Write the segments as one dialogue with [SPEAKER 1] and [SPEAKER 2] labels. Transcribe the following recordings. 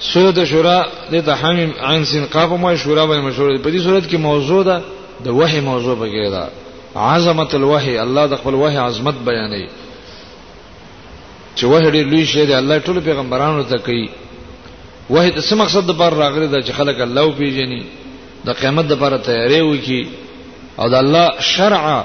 [SPEAKER 1] سورۃ شورا د تحمیم عین سین قاف مو شورا باندې مشهور دی په دې صورت کې موضوع ده د وحی موضوع بګی ده عظمت الوحی الله د خپل وحی عظمت بیانوي چې وحی ډېر لوی شی دی الله ټول پیغمبرانو ته کوي وحی د څه مقصد لپاره راغلی دا چې خلک الله او پیژني د قیامت لپاره تیاری وکړي او د الله شرع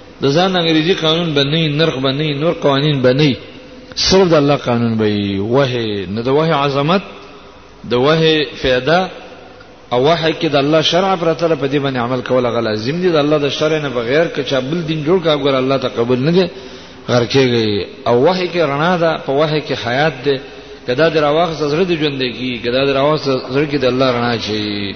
[SPEAKER 1] د ځان انګریزي قانون بنئ نرخ بنئ نور قوانین بنئ صرف د الله قانون به وه نه د وه عظمت د وه فایده او وه کې د الله شرع پر تر په دې باندې عمل کول غل لازم دي د الله د شرع نه بغیر که چا بل دین جوړ کا ګور الله تقبل نه دي غر کېږي او وه کې رڼا ده په وه کې حیات ده کدا د راوخ زړه د ژوند کې کدا د راوخ زړه کې د الله رڼا شي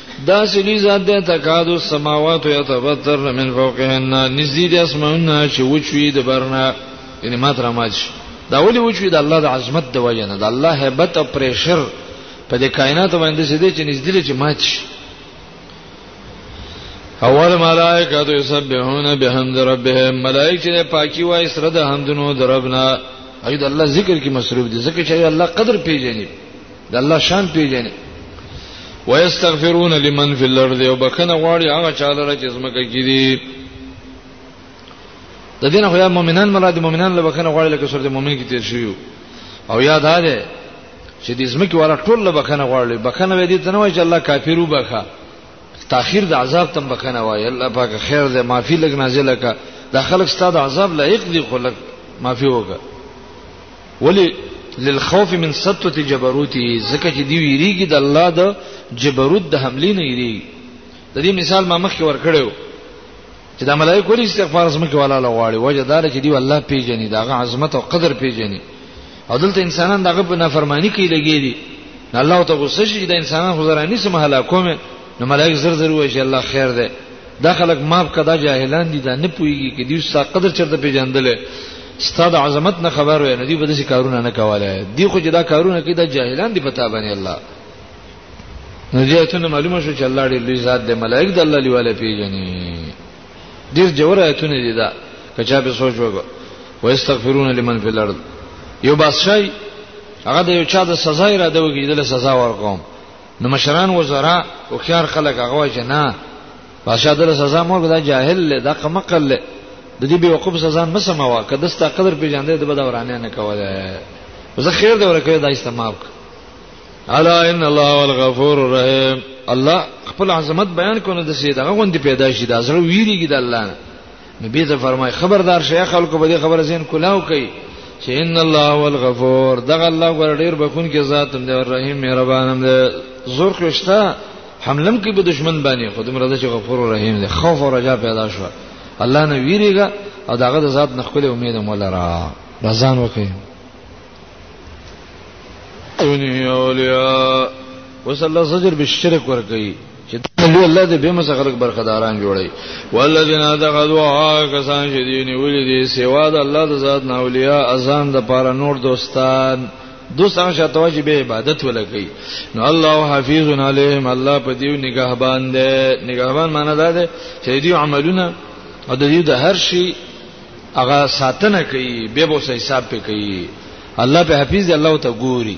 [SPEAKER 1] دا سلی ذات ده تکاد السماوات یتبتر من فوقهن نزدې د اسمانونو چې وچوي د برنا یعنی مات را مات شي دا ولي وچوي د الله د عظمت د وجه نه د الله hebat او پریشر په دې کائنات باندې چې دې چې نزدې چې مات شي اول ملائکه تو یسبحون بحمد ربهم ملائکه چې پاکي وای سره د حمدونو دربنا اې د الله ذکر کې مصروف دي ځکه چې الله قدر پیژني د الله شان پیژنې ويستغفرون لمن في الارض او بخنه غواړي هغه چاله چې زمکه کې دي د دین خو یا مؤمنان مراد مؤمنان له بخنه غواړي لکه سورته مؤمن کې تیر شوی او یاد ده چې د زمکه والا ټول له بخنه غواړي بخنه وې دي ته نه وایي چې الله کافرو بخا تاخير د عذاب تم بخنه وایي الله پاک خیر دې معافي لګ نازله کا د خلک ستاد عذاب لایق دي خلک معافي وکړه ولی للخوف من سطوت جبروتی زکه چې دی ویریږي د الله د جبروت د حملې نه یری د دې مثال ما مخکې ورکړیو چې د ملایکو لري استغفار زموږ کې ولاله غواړي وجه دار چې دی الله پیژني داغه عظمت او قدر پیژني او دلته انسانان دغه په نافرمانی کې لګي دي الله ته غوسه شي د انسانان خزرانی سم هلاکومه نو ملائک زر زر وای چې الله خیر ده دا خلک ماف کدا جاهلان دي دا نه پويږي کې دوی ستا قدر چرته پیژندل ستا د عظمت نه خبر وای نه دوی به داسې کارونه نه کوله دی خو جدا کارونه کوي دا جاهلان دي پتا باندې الله نو دې ته معلومه شو چې الله دې لوی ذات دې ملائک د الله لیواله پیژني ډیر جوړ آیتونه دي دا کچا به سوچ وګو واستغفرون لمن فی الارض یو بادشاہ هغه د یو چا د سزا را دوږي د سزا ورکوم نو مشران وزرا او خيار خلک هغه وای چې نه بادشاہ دله سزا مور دا جاهل له دا قمقل له د دې بیوقوف سزا نه سموا کده ستا قدر پیژاندې د بدورانه نه کوله زه خیر دی ورکه دا استعمال الا ان الله والغفور الرحیم الله خپل عظمت بیان کونه د سید هغه غوندي پیدا شي دا زړه ویریږي د الله نه نبی ته فرمای خبردار شي خلکو به دې خبره زین کولاو کوي چې ان الله هو الغفور دغه الله ور ډیر بخون کې ذات هم دی او رحیم مهربان هم دی زور خوشتا حملم کې به دشمن باندې خود مرده چې غفور او رحیم دی خوف او رجا پیدا شو الله نه ویریږي او داغه د ذات نه خپل امید مولا را رضان وکي دنیا اولیاء وصلی الله زجر بالشرک ور کوي چې لوی الله دې به مسه خلق برخداران جوړي والذین اتخذوا کسان چې دین ولې دي سوا د الله د ذات نه اولیاء اذان د پاره نور دوستان دوستان شته واجب عبادت ولګي نو الله حفیظ علیهم الله په دیو نگهبان دی نگهبان معنی دا ده چې دیو عملونه او د دې د هر شي هغه ساتنه کوي به بوسه حساب پې کوي الله په حفیظ الله ته ګوري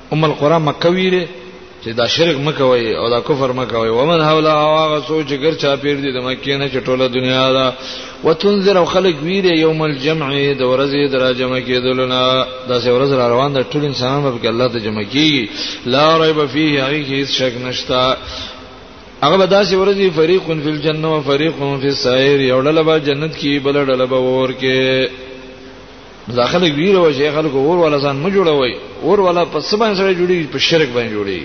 [SPEAKER 1] ام القرى مکه ویره چې دا شرک مکوي او دا کفر مکوي ومن حولا هغه سوچ ګر چا پیر دي د مکه نه چټوله دنیا دا وتنذر او خلق ویر یوم الجمع د ورځې د راجمه کېدلونه دا سه ورځ را روان ده ټول انسانان به الله ته جمع کیږي لا ریب فيه هغه هیڅ شک نشتا هغه به داسې ورځي فریق فی الجنه و فریق فی السعیر یو ډله به جنت کې بل ډله به ور کې داخله ویره و چې خلکو اور ولا ځان مو جوړوي اور ولا په سبا سره جوړي په شرک باندې جوړي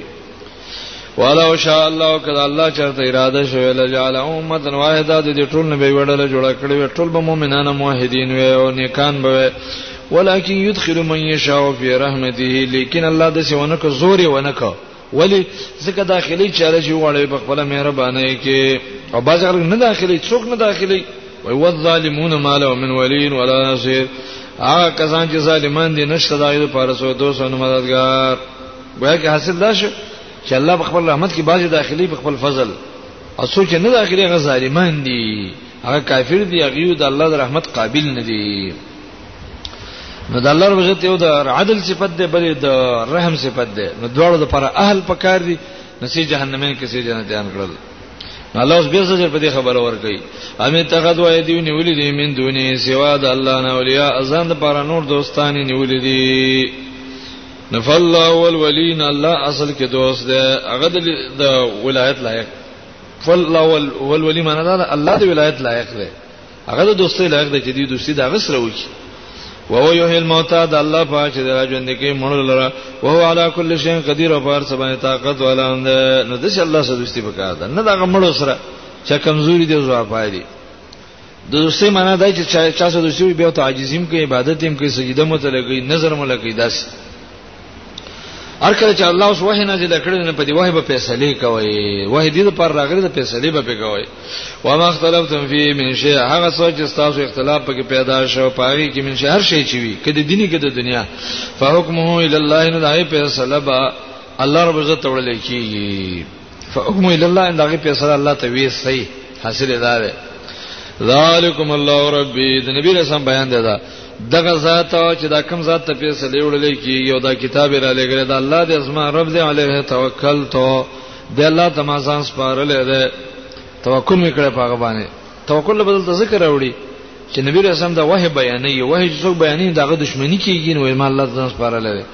[SPEAKER 1] ولو شاء الله کله الله چرته اراده شوی لجعل امه واحده د دې ټول نبی وړل جوړ کړی ټول به مؤمنان موحدین وي او نیکان به ولکن يدخل من يشاء في رحمته لیکن الله د سونه کو زوري ونه کو ولی ځکه داخلي چاره چې وړي په خپل مهرباني کې او باز خلک نه داخلي څوک نه داخلي وي والظالمون ما له من ولي ولا نصير هغه کسان چې ظالمان دي نشته دغه لپاره سو دوست او مددگار ګویا کې حاصل دا شو چې الله په خپل رحمت کې باز داخلي په خپل فضل او سوچ نه داخلي غ ظالمان دي هغه کافر دي هغه د الله د رحمت قابل نه دي نو د الله رب عزت یو د عدل صفت ده بلې د رحم صفت ده نو دواړو لپاره اهل پکار دي نو سي جهنمین کې سي جنتیان کړل نو الله اوس بیرته ځل په دې خبره ور کوي امه تخذ وای دی نیولې دي من دوني سوا د الله نه اولیاء ازان لپاره نور دوستانی نیولې دي نفالله والولین الله اصل کې دوست ده هغه د ولایت لایق فالله والولی معنی دا الله د ولایت لایق ده هغه د دوستۍ لایق دی چې دی دوستي دا غسر وکي وهو یحیی الموتى د الله پاک چې راجوند کې مړ لره وهو علی کل شیء قدیر او بار سبحانه طاقت والا نو د الله سره دوستي وکړه دا نه دا مړ سره چې کمزوري دی زو پای دی د دوستۍ معنا دا چې چا سره دوستي بیا ته عاجزیم کوي عبادت هم کوي سجده مو ته لګي نظر مو لګي داسې هر کله چې الله اوس وحی نازل کړي نه په دی وحی به فیصله کوي وحی دې پر راغلي د فیصله به کوي و ما اختلفتم فی من شی هغه څه چې تاسو اختلاف پکې پیدا شو پاري کې من شی هر شی چې وي کله دیني کې د دنیا فحکمه الی الله نه دای فیصله با الله رب عزت وړل کیږي فحکم الى الله ان دغه فیصله الله ته وی صحیح حاصل ده ده ذالکم الله ربی د نبی رسول بیان ده ده دغه ذات چې دا کم ذات ته فیصله وړلې کی یو دا کتاب را لګره ده الله دې اسما رب دې علیه توکل تو د الله تمازان سپارلې ده توکل میکړه پاګه باندې توکل بدل ته ذکر راوړي چې نبی رسول الله دا وه بیانې وه چې څوک بیانې داغه دښمنی کیږي نو ما الله ځان سپاره لوي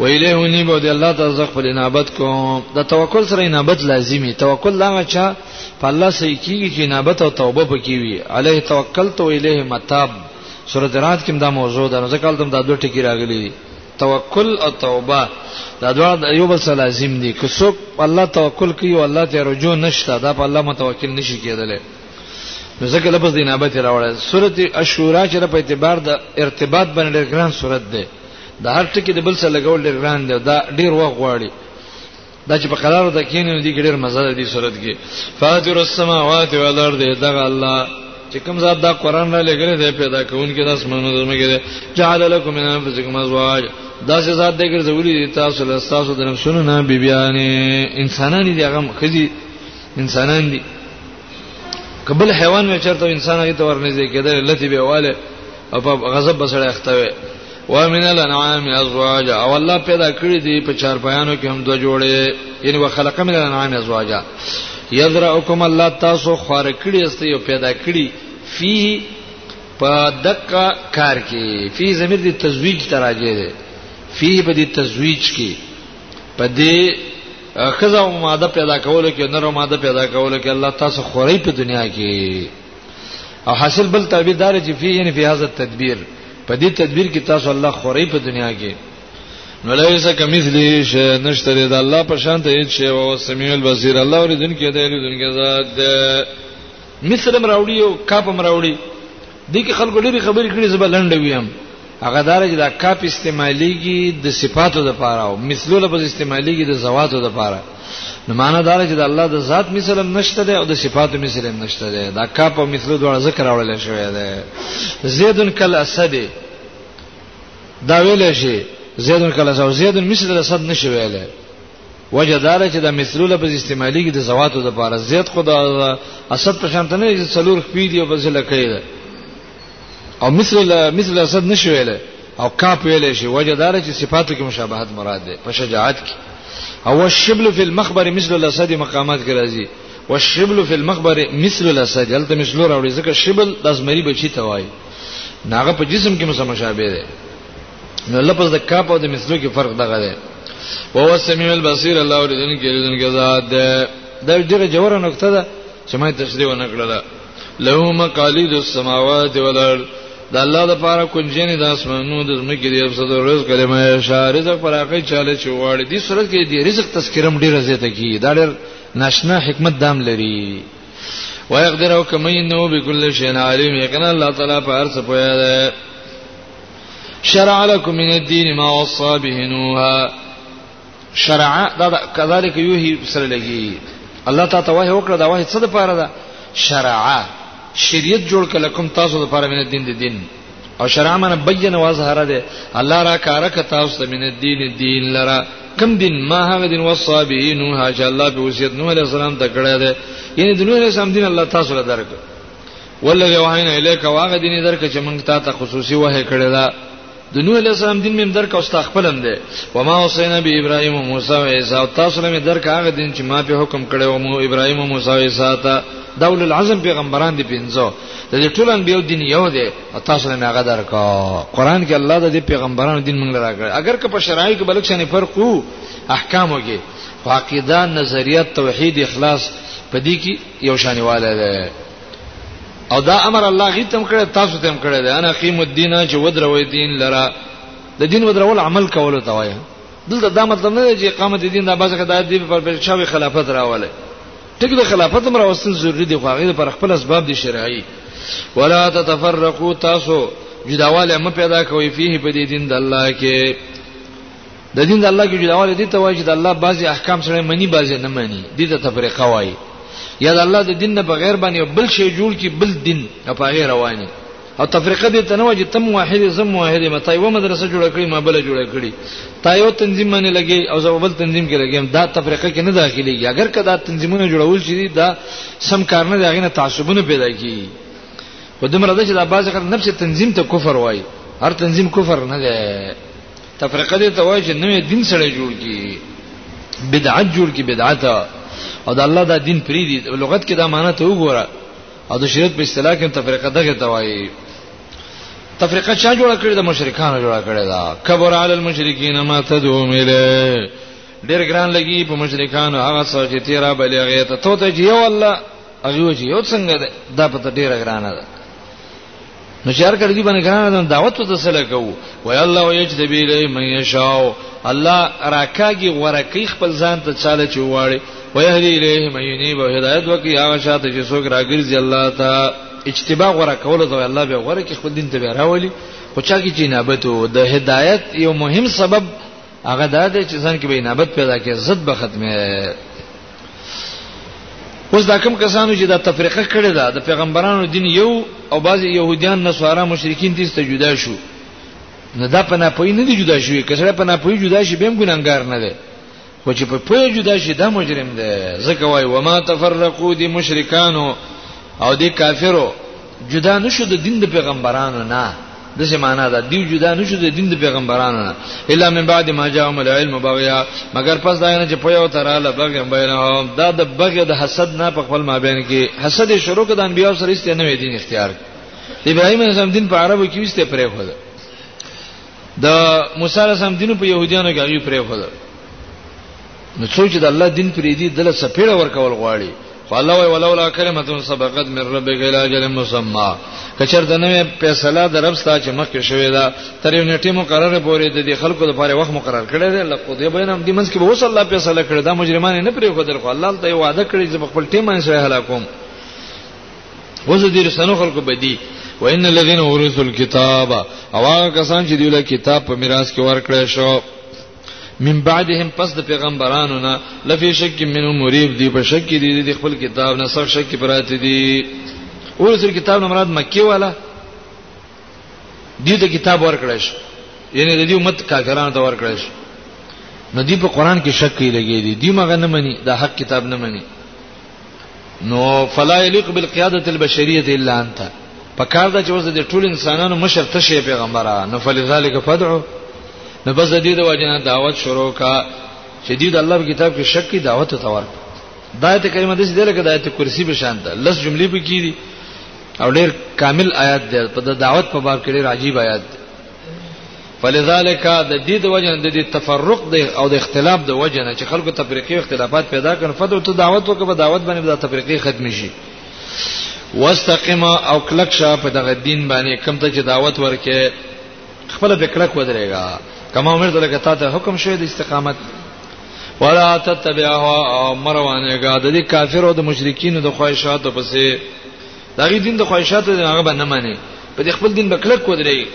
[SPEAKER 1] و الیه ونی به الله تعالی ز خپل انابت کوم د توکل سره انابت لازمی توکل لا چا په الله سې کیږي چې انابت او توبه پکې وي علیه توکلت و الیه متاب سورۃ رات کې دا موضوع ده نو ځکه دم دا دوه ټکی راغلي توکل او توبه دا دواړه د یو بل سره لازم دي که څوک الله توکل کوي او الله ته رجوع نشته دا په الله متوکل نشي کېدلی نو ځکه لفظ دی نابت راوړل سورته الشورا چې په اعتبار د ارتباط باندې ډېر ګران سورته ده د هر ټکی د بل سره لګول ډېر ګران دی دا ډېر وخت غواړي دا چې په قرار د کینې دي ګډر مزه دي صورت کې فاتر السماوات والارض دغه الله چې کوم ذات دا قران را لګره دی پیدا کون کې د اسمانو د مګره جعل لكم من انفسكم ازواج دا چې ذات دې ګرځولې تاسو له تاسو د نفسونو نه بیبيانې انسانان دي هغه خزي انسانان دي قبل حیوان مې چرته انسان هغه ته ورنږدې کېدل لتی به واله او په غضب بسړې اختوي ومن الانعام ازواج او الله پیدا کړی دی په چار پایانو کې هم دو جوړې یعنی وخلق من الانعام ازواج یذرأکم الله تاسو خور کړی است یو پیدا کړی فيه په دقه کار کې فيه زمير دي تزویج تراجه ده فيه په دي تزویج کې په دې خزه او ماده پیدا کولو کې نر او ماده پیدا کولو کې الله تاسو خوري په دنیا کې او حاصل بل تعبیر دار چې فيه یعنی فی هذا التدبیر په دې تدبیر کې تاسو الله خوري په دنیا کې نو لیس کمثلی شی نشتره د الله په شان ته هیڅ شی او سمیع البصیر الله اوریدونکو دی اوریدونکو ذات دی مثل هم راوړي او کاپ هم راوړي دي کې خلکو ډېری خبرې کړي زبر لنډ ویم هغه دار چې دا کاپ استعماليږي د صفاتو لپاره او مثلو لپاره استعماليږي د زواتو لپاره نو معنا دار چې د الله د ذات مثل هم نشته دی او د صفاتو مثل هم نشته دی دا کاپ او مثلو دواړه ذکر راوړل شوی دی زیدن کل اسد دا ویل شي زیدن کل اسد زیدن مثل اسد نشویل وجه دار چې د مثلو لپاره استعمالي کې د زواتو د لپاره زیات خدا اسد په شان ته نه چې څلور خپې دی او بزله کوي او مثل مثل اسد نشو ویل او کاپ ویل شي وجه دار چې صفاتو کې مشابهت مراد ده په شجاعت کې او الشبل فی المخبر مثل الاسد مقامات کې راځي والشبل فی المخبر مثل الاسد هلته مثلو راوړي ځکه شبل د ازمری بچی ته وایي ناغه په جسم کې مسمشابه ده نو لفظ د کاپ او د مثلو کې فرق دغه دی او هو سميع البصير الله ورزن کې رزن کې ذات ده دا ډیره جوړه نقطه ده چې ما تشریح ونه کړل له مقالید السماوات والارض د الله د پاره کنجین د اسمانو د زمکې د ابسط رزق کلمه اشاره رزق پر هغه چاله چې واړي دي صورت کې د رزق تذکرم ډیره زیاته کی دا ډیر ناشنا حکمت دام لري ويقدر او کمینو بكل شيء علیم یقینا الله تعالی په هر څه پوهه ده شرع لكم من الدين ما وصى به نوح شرع دا, دا كذلك يوهي سره لګي الله تعالی وحي وکړه دا وحي څه د پاره ده شرع شریعت جوړ کله کوم تاسو د پاره من الدين د دین او شرع من بین واظهره ده الله را کار ک تاسو د من الدين دین لرا کم دین ما هغه دین وصا به نوح چې الله به وصیت نوح علیہ السلام ته کړی ده یعنی د نوح علیہ السلام دین الله تاسو له درک والذي وحینا الیک واغه دین درک چې موږ تا ته خصوصي وه کړی دا د نوح علیہ السلام دین مم درک او استخپلم دی و ما حسین به ابراهیم او موسی او عیسی او تاسو له درک هغه دین چې ما په حکم کړی او مو ابراهیم او موسی او عیسی ته دول العزم پیغمبران دی پینځو د دې ټول انبیو دین یو دی او تاسو له هغه درک قرآن کې الله د دې پیغمبرانو دین موږ راکړ اگر که په شرایع کې بلک شنه فرق وو احکامو کې عقیده نظریات توحید اخلاص پدې کې یو شانواله ده او دا امر الله غي تم کړه تاسو تم کړه ده انا قیم الدین چې ودروي دین لرا د دین ودرول عمل کولو ته وایي دلته دا مطلب نه دی چې اقامت دین دا باسه کده دی پر پر شاوې خلافت راواله ټیک د خلافت هم راوستل ضروری دی خو هغه پر خپل اسباب دي شرعي ولا تتفرقوا تاسو جداواله م پیدا کوي فيه په دې دین د الله کې د دین د الله کې جوړول دي ته وایي چې د الله بعضي احکام سره منی بعضي نه منی دي ته تفریقه وایي یا د الله د دین نه بغیر باندې بل شی جوړ کی بل دین او په غیر رواني او تفریقه دې تنوع چې تم واحد زم واحد متا یو مدرسه جوړ کړی ما بل جوړ کړی تا یو تنظیم باندې لګي او زو بل تنظیم کې لګي دا تفریقه کې نه داخليږي اگر کدا تنظیمونه جوړول شي دا سم کار نه داغینه تعصبونه پیدا کی په دمر د چې د باز خلک نفس تنظیم ته کفر وای هر تنظیم کفر نه دی تفرقه دې ته وایي چې نوې دین سره جوړ کی بدعت جوړ کی بدعت او د الله دا دین پری دی لغت کې دا معنی ته وګوره او د شریعت په اصطلاح کې تفریقه دغه ته وایي تفریقه چا جوړ کړی د مشرکانو جوړ کړی دا کبر علی المشرکین ما تدعوهم الیه ډیر ګران لګي په مشرکانو هغه څه چې تیرا بلغه ته ته یو الله هغه چې یو څنګه ده دا پته ډیره ګرانه ده نو شهر کړي دي باندې ګران دعوت ته سره کوو وای الله ويجذب الی من یشاء الله راکاږي ورکی خپل ځان ته چاله چواړي ويهدي الیه من ينيب هدایت وکي هغه شاته چې څوک راګرځي الله ته اجتباع غره کول ته الله به غره کې خپل دین ته راولي خو چا کې جنابت او د هدایت یو مهم سبب هغه دا دی چې ځان کې به انابت پیدا کې عزت به ختمه اوس دا کوم کسانو چې دا تفریقه کړې ده د پیغمبرانو دین یو او بعضی يهوديان نصارا مشرکین دې ته جدا شو نه دا پنا پوی نه دی جدا شوی کسره پنا پوی جدا شي بهم ګناګار نه دی خو چې په پوی جدا شي دا مجرم دی ځکه وای و ما تفرقوا دي مشرکانو او دي کافرو جدا نشو د دین د پیغمبرانو نه د زمانہ دا دیو جدا نشو د دین د پیغمبرانو نه الا من بعد ما جاءهم العلم بغیا مگر پس دا نه چې په یو تر اله بغی بینهم دا د بغی د حسد نه په خپل مابین کې حسد شروع کړه د انبیو سره است نه دین اختیار ابراهیم علیه السلام دین په عربو کې وسته پرې خو د موسی علیه السلام دین په يهودانو کې هغه پرې خو نو څوک چې د الله دین پرې دی دله سپېړه ورکول غواړي خو الله وی ولولا کلمتون سبقت من ربک الی اجل مسمى کچر د نوې فیصله د رب ستا چې مخکې شوې ده تر یو نیټه مقرره پورې د دې خلکو لپاره وخت مقرر کړی دی لکه دې بینم دې منځ کې به وس الله فیصله کړی دا مجرمانه نه پرې خدای خو الله ته وعده کړی چې خپل ټیم باندې سره هلاکوم وزه دې رسنو خلکو بدی وان الذين ورثوا الكتاب او هغه کسان چې دیوله کتاب په میراث کې ورکړی شو من بعدهم پس د پیغمبرانو نه لفي شک منو مریب دی په شک دی د خپل کتاب نه سر شک پراته دی اول سر کتاب نه مراد مکی والا دی ته کتاب ورکړش یعنی د دې امت کافرانو ته ورکړش نو دی په قران کې شک کوي لګي دي دی مغه نه مني د حق کتاب نه مني نو فلا یلیق بالقیاده البشریه الا انت په کار دا چې اوس د ټول انسانانو مشر ته شي پیغمبره نو فلذلک فدعو نو بس د دې د وجنه دعوت شروع کا چې دې د الله کتاب کې شک کی دعوت ته ورک دایت کریمه د دې لکه دایت کرسی به شان ده لس جملې به کیږي او ډېر کامل آیات ده په دعوت په باب کې ډېر عجیب آیات ده فلذلک د دې د وجه د دې تفرق د او د اختلاف د وجه نه چې خلکو تفریقي اختلافات پیدا کړي فتو ته دعوت وکړه په دعوت باندې د تفریقي ختم شي واستقم او کلک شه په دغه دین باندې کم ته چې دعوت ورکې خپل به کلک ودرېګا کما عمر ته لکه تا ته حکم شوی د استقامت ولا تتبعها او مروانه غا د دې کافرو د مشرکین د خواهشاتو پسې دا غي دین د خواهشاتو دی هغه باندې معنی په دې خپل دین بکلک کودري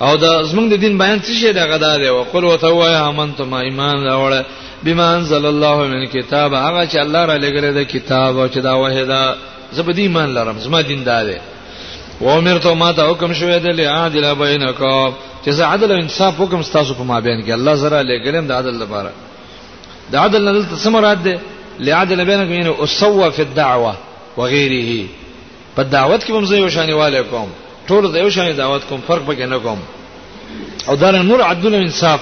[SPEAKER 1] او دا زمونږ د دین بیان څه شي دا غدا دی او قل وتوای امنتم ایمان راوړل بما انزل الله من کتاب هغه چې الله را لګره د کتاب او چې دا وحیدا زبدی ایمان لرم زما دین دا دی و امرت ما ته حکم شوی دی لعادل بینکم چې زه عدل او انصاف وکم تاسو په مابین کې الله زرا لګرم د عدل لپاره د عدل نه دلته سمراد دی لعادل بینکم یعنی اسوا فی الدعوه وغيره په دعوت کې هم زه یو شان والي کوم ټول زه یو شان دعوت کوم فرق پکې نه کوم او دا نور عدل او انصاف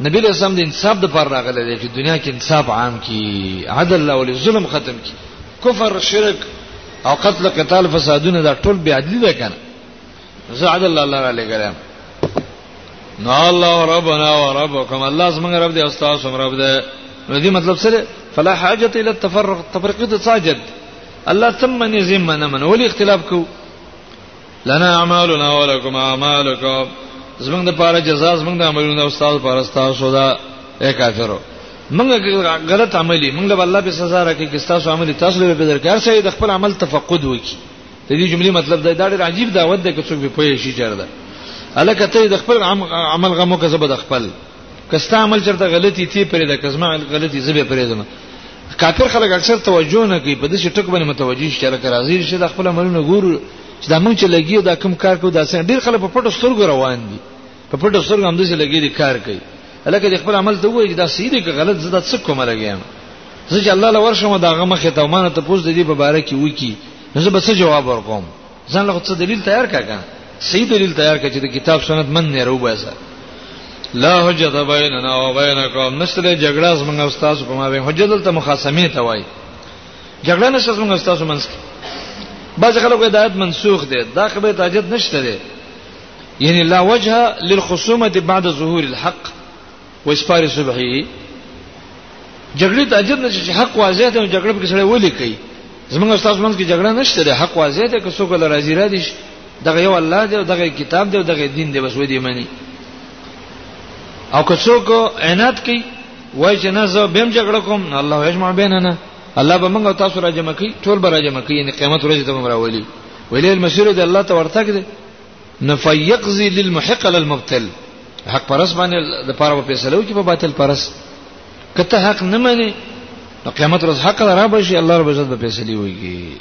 [SPEAKER 1] نبی له سم د انصاف د پر راغله دی چې دنیا کې انصاف عام کی عدل او ظلم ختم کی کفر شرک او قتل قتال فسادونه دا ټول بیا عدل ده کنه زعد الله الله علیه ګرام نو الله ربنا وربکم الله زمونږ رب دی او تاسو رب دی نو دې مطلب سره فلا حاجت الى التفرق تفرقه ته ساجد الله تم من ذمه نه من ولي اختلاف کو لنا اعمالنا ولكم اعمالكم زمونږ د پاره جزاء زمونږ د عملونو او تاسو پاره تاسو دا اے کافرو موږ غلط عملی موږ له الله په سزا راکې کې تاسو عملی تاسو له بدر کار شي د خپل عمل تفقد وکړي د دې جملې مطلب دا ډېر عجیب دعوت ده که څوک به پوه شي چرته الکه ته د خپل عمل غمو که زبد خپل کستا عمل چرته غلطي تی پرې ده کزما غلطي زبې پرې ده کافر خلک اکثر توجه نه کوي په دې ټک باندې متوجي شي لکه راځي چې د خپل عملونو ګورو چې دا موږ چې لګي دا کم کار کو دا څنګه ډېر خلک په پټو سترګو روان دي په پټو سترګو هم داسې لګېدي کار کوي لکه د خپل عمل ته وایي چې دا صحیح دی که غلط زه دا څه کوم لګیم زه چې الله له ورشم دا هغه مخې ته مانه ته پوس د دې په باره کې وکی نو زه به څه جواب ورکوم ځان له څه دلیل تیار کړه صحیح دلیل تیار کړه چې د کتاب سنت من نه رو باسه لا حجت بیننا و بینکم نشته جګړه زمونږ او تاسو په ما به حجت دلته مخاصمه ته وایي جګړه نشته زمونږ او تاسو منځ کې بعض خلکو هدایت منسوخ دي دا خبره تاجت نشته دي یعنی لا وجه للخصومه بعد ظهور الحق واسفار صبحه جګړې ته اجر نشي چې حق واضح دی جګړه په کې سره ولي کوي زمونږ استاد مونږ کې جګړه نشته ده حق واضح دی که څوک راضي را دي دغه یو الله دی دغه کتاب دی دغه دین دی بس ودی مني او که څوک عنایت کوي وای چې نه زه بهم جګړه کوم الله یجمع بیننا الله به موږ تاسو را جمع کوي ټول به را جمع کوي یعنی قیامت ورځ ته موږ راولي ویلې المسیر دی الله ته ورتګ دی نو فیقضی للمحق للمبتل حق پرس باندې د پاره په فیصلو کې په باطل پرس کته حق نه مانی نو قیامت ورځ حق را بشي الله رب عزت به فیصله ویږي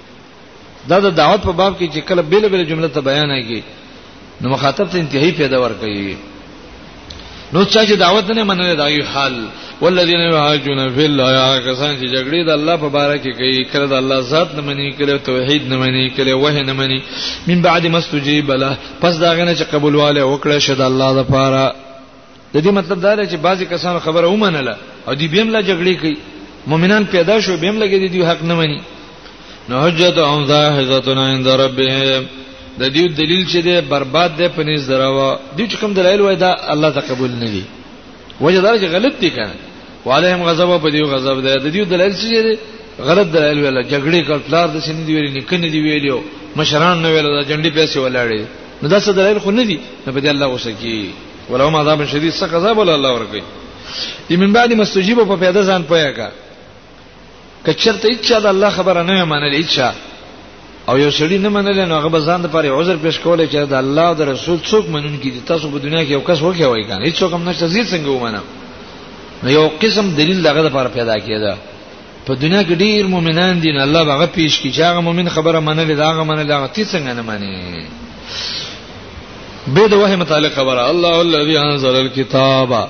[SPEAKER 1] دا د دعوت په باب کې چې کله بیل بیل جمله ته بیان کیږي نو مخاطب ته انتهایی پیدا ور کوي نو چا چې دعوت نه منل دا یو حال والذین یهاجون فی الله کسان چې جګړې د الله په باره کې کوي کړه د الله ذات نه مني کړه توحید نه مني کړه وه نه مني من بعد مستجیب له پس دا غنه چې قبول والے وکړه شه د الله د پاره د دې مطلب دا دی چې بعضی کسان خبره ومنله او دی بیم لا جګړې کوي مؤمنان پیدا شو بیم لګې دی حق نه مني نو حجت هم ظاهرتنا عند ربهم د دې دلیل چې دی برباد دی په نس دراوا دې چې کوم دلایل وای دا الله ته قبول نه دي وجه دا چې غلط دي کنه وعليهم غضب په دې غضب دی د دې دلایل چې دی غلط دلایل ویل جګړې کړ پلار د سن دی ویل نکنه دی ویلو مشران نه ویل دا جنډي پیسې ولاړې نو دا څه دلایل خو نه دي نو په دې الله وسکی ولهم عذاب شدید څه عذاب ولا الله ورکي ایمن بعد مستجیب په پیدا ځان پویا کا کچرته اچا د الله خبره نه منل اچا او یو سړی نه منل نو هغه بزان د پاره عذر پیش کولای چې د الله او د رسول څوک منون کی دي تاسو په دنیا کې یو کس وکي وای کنه هیڅ کوم نشته زی څنګه ومنم نو یو قسم دلیل دغه لپاره پیدا کیدا په دنیا کې ډیر مؤمنان دي نه الله هغه پیش کی چې هغه مؤمن خبره منل دا هغه منل هغه تی څنګه نه مانی به د وحی متعلق خبره الله الذي انزل الكتاب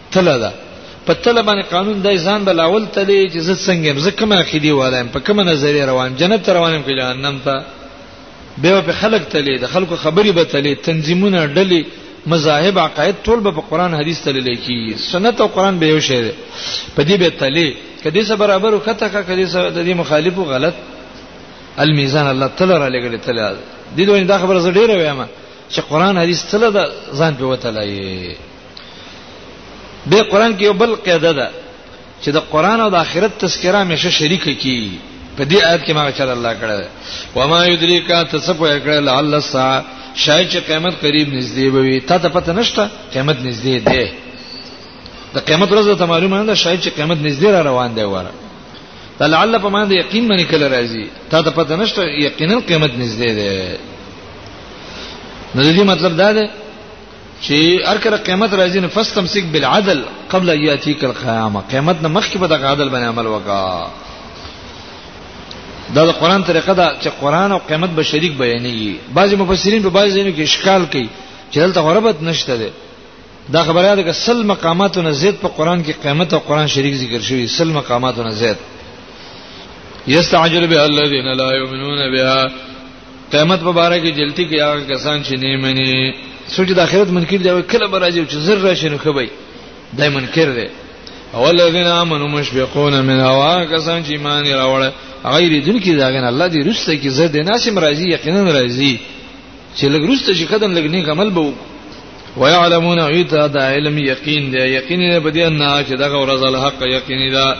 [SPEAKER 1] تله ده په تله باندې قانون دای ځان بل اول تله چې زه څنګه يم زه کومه عقیده والایم په کومه نظریه روان جنت روانم کې جهنم ته به په خلق تله د خلکو خبري به تله تنظیمونه ډلې مذاهب عقاید ټول به په قران حدیث تل لیکي سنت او قران به یو شی دی په دې به تلې کدي سره برابر وخته کا کدي سره د دې مخالفو غلط المیزان الله تعالی را لګل تل دې دوی دا خبره زه ډیره وایم چې قران حدیث تل دا ځان په وته لایي به قران کې یو بل قاعده ده چې د قران او د آخرت تذکرہ همیشه شریک کی په دې آیت کې ما چل الله کړه و ما یدریکا تصف کړه لعل الساعه شاید چې قیامت قریب نږدې وي تا ته پته نشته قیامت نږدې ده د قیامت ورځ ته معلومه ده شاید چې قیامت نږدې را روان دی وره لعل په معنی یقین باندې کله راځي تا ته پته نشته یقینا قیامت نږدې ده نو دې مطلب دا ده چې هر کله قیامت راځي نو فاستمسک بالعدل قبل یاتیک القیامه قیامت نه مخکې په دغه عدل باندې عمل وکا دا د قران طریقه ده چې قران او قیامت به شریک بیانېږي بعضي مفسرین په بعضي ځینو کې اشکال کوي چې دلته غربت نشته ده دا خبره ده چې سل مقامات نه زیات په قران کې قیامت او قران شریک ذکر شوی سل مقامات نه زیات یستعجل به الذين لا يؤمنون بها قیامت په باره کې جلتی کې هغه کسان چې نه مني سوچ د آخرت منکر دی کله به راځي چې زر راشي نو خبي دای منکر دی اولذین امنوا مشفقون من هوا کسان چې ایمان راوړل غیر دن کې داغه نه الله دې رسته کې زر دې ناسم راځي یقینا راځي چې لګ رسته چې قدم لګ نیک عمل به وکړي ويعلمون ايتا دا علم يقين دی يقين دی په دې ان چې دا ورځ الحق يقين ده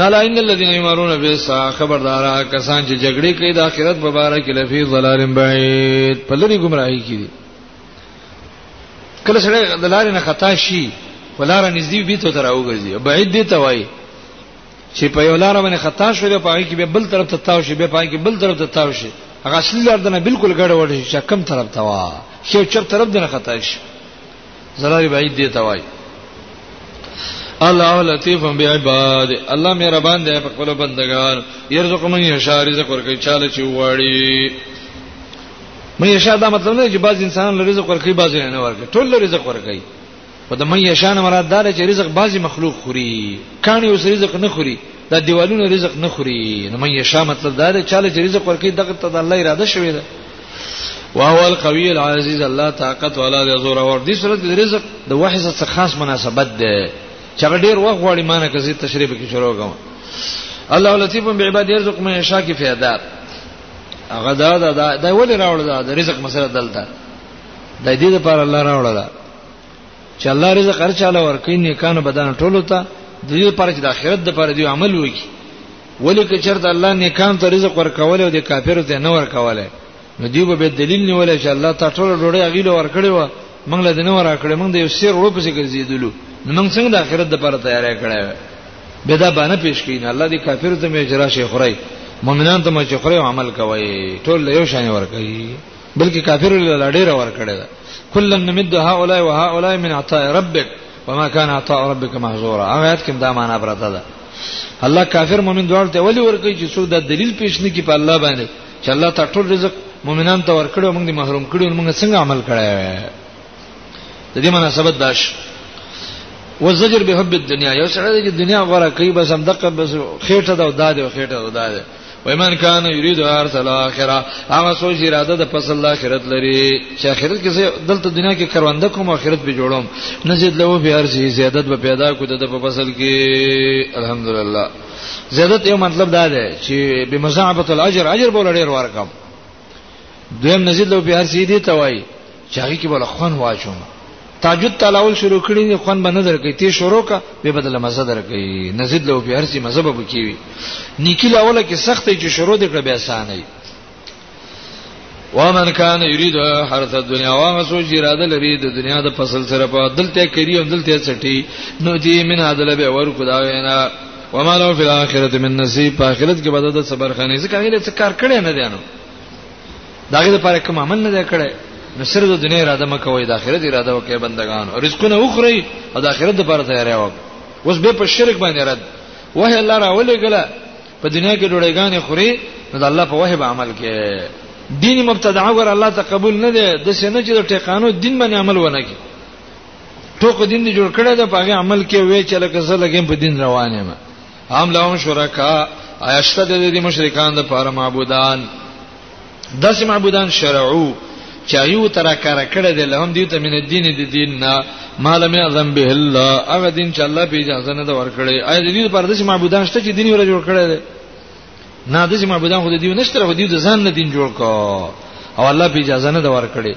[SPEAKER 1] الا ان الذين يمرون بالساعه خبردار کسان چې جګړې کوي د آخرت په اړه کې لفي ضلال بعید په لری گمراهي کې دي کله سره د لارې نه خطا شي ولاره نږدې بیت تر اوګرځي بعید دي توای چې په یو لار باندې خطا شو بیا پای کې به بل طرف ته تاو شي بیا پای کې بل طرف ته تاو شي هغه اصلي لار دنه بالکل ګډه وډه شي چې کم طرف ته وا شي چپ طرف دنه خطا شي زلال بعید دی توای الله لطیف بعباد الله مهربان دی په خپل بندگان يرزق من یشاء رزق ورکړي چاله چې وړي مې شاده مطلب نه چې بعض انسان لري رزق ورکړي بعض نه ورکړي ټول لري رزق ورکړي په د مې شان مراد دار چې رزق بعضی مخلوق خوري کانی اوس رزق نه خوري دا دیوالونه رزق نه خوري نو مې شان مطلب دا دی چې له رزق ورکی دغه ته د الله اراده شوی ده وهو القوی العزیز الله طاقت والا د زور اور دي صورت د رزق د وحزه څخه خاص مناسبت ده چې ډیر وخت غواړي مانه کزي تشریح کې شروع کوم الله لطیف بعباد یرزق من یشاء کی فیدار هغه دا دا دا ولې راوړل دا رزق مسله دلته د دې لپاره الله راوړل چې الله رزق هر چاله ورکړي نه کانو بدن ټولو ته د دې لپاره چې د آخرت لپاره دی عمل وکړي ولې که چرته الله نه کان ته رزق ورکول او د کافرو ته نه ورکول نو دی به دلیل نیول چې الله تعالی ټول ډوړې اغیله ورکړي و موږ له دنه ورکړي موږ د یو سیر وړو پسې ګرځیدلو نو موږ څنګه د آخرت لپاره تیارې کړې به دا باندې پیش کین الله دې کافر ته مې اجرا شي خورای مؤمنان ته مې چې خورای عمل کوي ټول یو شان ورکړي بلکې کافر له ډیره ور کړی دا کلن نمد هؤلاء وهؤلاء من عطاء ربک وما كان عطاء ربک محظورا هغه آیت کې دا معنا پراته ده الله کافر مؤمن دوړ ته ولی ورکړي چې څوک دا دلیل پیش نه کی په الله باندې چې الله تعالی ټول رزق مؤمنان ته ورکړي موږ دې محروم کړي موږ څنګه عمل کړی د دې مناسبت داش وزجر به حب الدنيا یو سره د دنیا غره کوي بس هم دغه بس خېټه دا داد او خېټه دا داد ومن کان یرید ارث الاخره هغه سوچ اراده د فصل الاخرت لري چې اخرت کې دلته دنیا کې کرونده کوم اخرت به جوړوم نزيد له به هر شي زیادت به پیدا کو د په فصل کې الحمدلله زیادت یو مطلب دا دی چې بمزاعبه الاجر اجر بوله ډیر ورکم دویم نزيد له به هر شي دی توای چاغي کې بل خوان واچوم تاجد تلاول شروع کړی دی خوان باندې درکې تی شروع کا به بدل مزه درکې نزيد له په هرڅي مزه به کیوي نیکی لاول کې سخت چې شروع دې کړ به آسان دی ومن کان یرید حرث الدنیا واغه سو چې اراده لري د دنیا د فصل سره په دلته کری او دلته چټي نو دی من عدل به ور کو دا وینا وما له فی الاخرته من نصیب په اخرت کې بدد صبر خانه ځکه هغه څه کار کړی نه دی نو داغه لپاره کوم عمل نه کړي نو سر د دنیا اراده مکوې د آخرت اراده وکړي بندگان رزقونه وخوري او د آخرت لپاره تیاری وکړي اوس به په شرک باندې رد وه الله راولې ګله په دنیا کې ډوړېګانې خوري نو د الله په وه به عمل کې دین مبتدع ور الله ته قبول نه دی د سینې چې د ټیکانو دین باندې عمل ونه کی ټوک دین دی جوړ کړی دا په عمل کې وې چې لکه زه لګم په دین روانه ما ام لهم شرکا ایشته د دې مشرکان د پاره معبودان داسې معبودان شرعو چې یو تر کار کړه د لهم دی ته من الدین د دین نه مالم اعظم به الله هغه دین چې الله په اجازه نه ور کړی اې د دې پر داسې معبودان شته چې دین ور جوړ کړی دی نه داسې معبودان خو د دیو نشته خو دیو د ځان نه دین جوړ کا او الله په اجازه نه ور کړی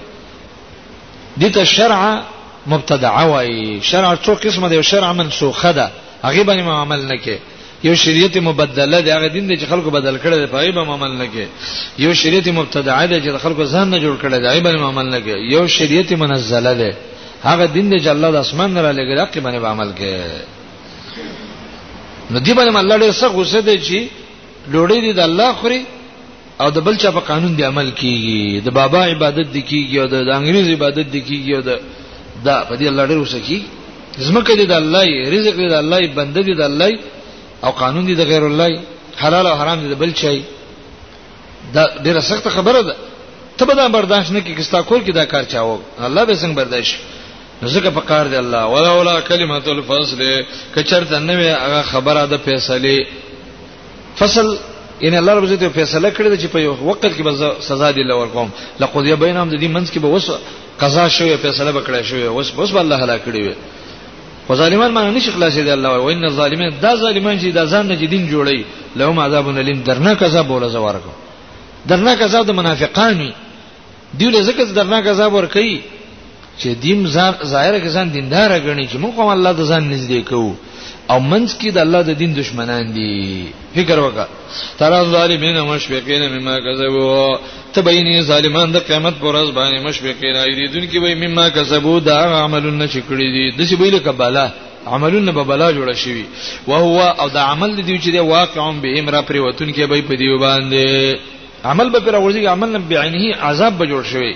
[SPEAKER 1] دي ته شرع مبتدع وای شرع څو قسمه دی شرع منسوخه ده هغه باندې عمل نه کې یو شریعت مبدله دی هغه دین دی چې خلکو بدل کړي دی په هغه باندې عمل نه کې یو شریعت مبتدع دی چې خلکو ځان نه جوړ کړي دی هغه باندې عمل نه کې یو شریعت منزله دی هغه دین دی چې الله د اسمان نه را لګي هغه باندې عمل کې نو دی باندې الله ډېر څه غوسه دی چې ډوړې دي د الله خوري او د بل چا په قانون دی عمل کیږي د بابا عبادت دی کیږي او د انګریز عبادت دی کیږي او د دا په دې الله ډېر وسکی زمکه دې د الله رزق دې د الله بنده دې د الله او قانون دې د غیر الله حلال او حرام دې د بل چای دا ډېره سخت خبره ده ته به دا برداشت نه کې کستا کول کې دا کار چاو الله به څنګه برداشت ځکه په کار دی الله ولا ولا کلمۃ الفصل کچر ته نه هغه خبره ده فیصله فصل ان الله رب عزت فیصله کړې ده چې په یو وخت کې به سزا دی لور کوم لقضیه بینهم د دې منځ کې به وس قضا شوی فیصله وکړی شوی اوس اوس به الله هلاک کړی وي خو ظالمان معنی نشي خلاصې دي الله وای ان الظالمین دا ظالمان چې دا ځان نه جدین جوړي لهم عذاب الیم درنه کذاب ولا زوارکو درنه کذاب د منافقانی دی له ځکه درناک عذاب ور کوي چې دیم ځان ظاهر کې ځان دیندار غني چې موږ هم الله د ځان نږدې کوو او منځ کې د الله د دین دشمنان دي فکر وکړه تر ظالمین مشفقین مما کذبوا تبینی ظالمان د قیامت پر ورځ باندې مشفقین ایریدون کې وای مما کذبوا دا عملونه چې کړی دي د څه ویل کباله عملونه به بلا جوړ شي او هو او دا عمل دی چې واقع به امر پر وتون کې به په دی باندې عمل به پر ورځي عمل نه بعینه عذاب به جوړ شوی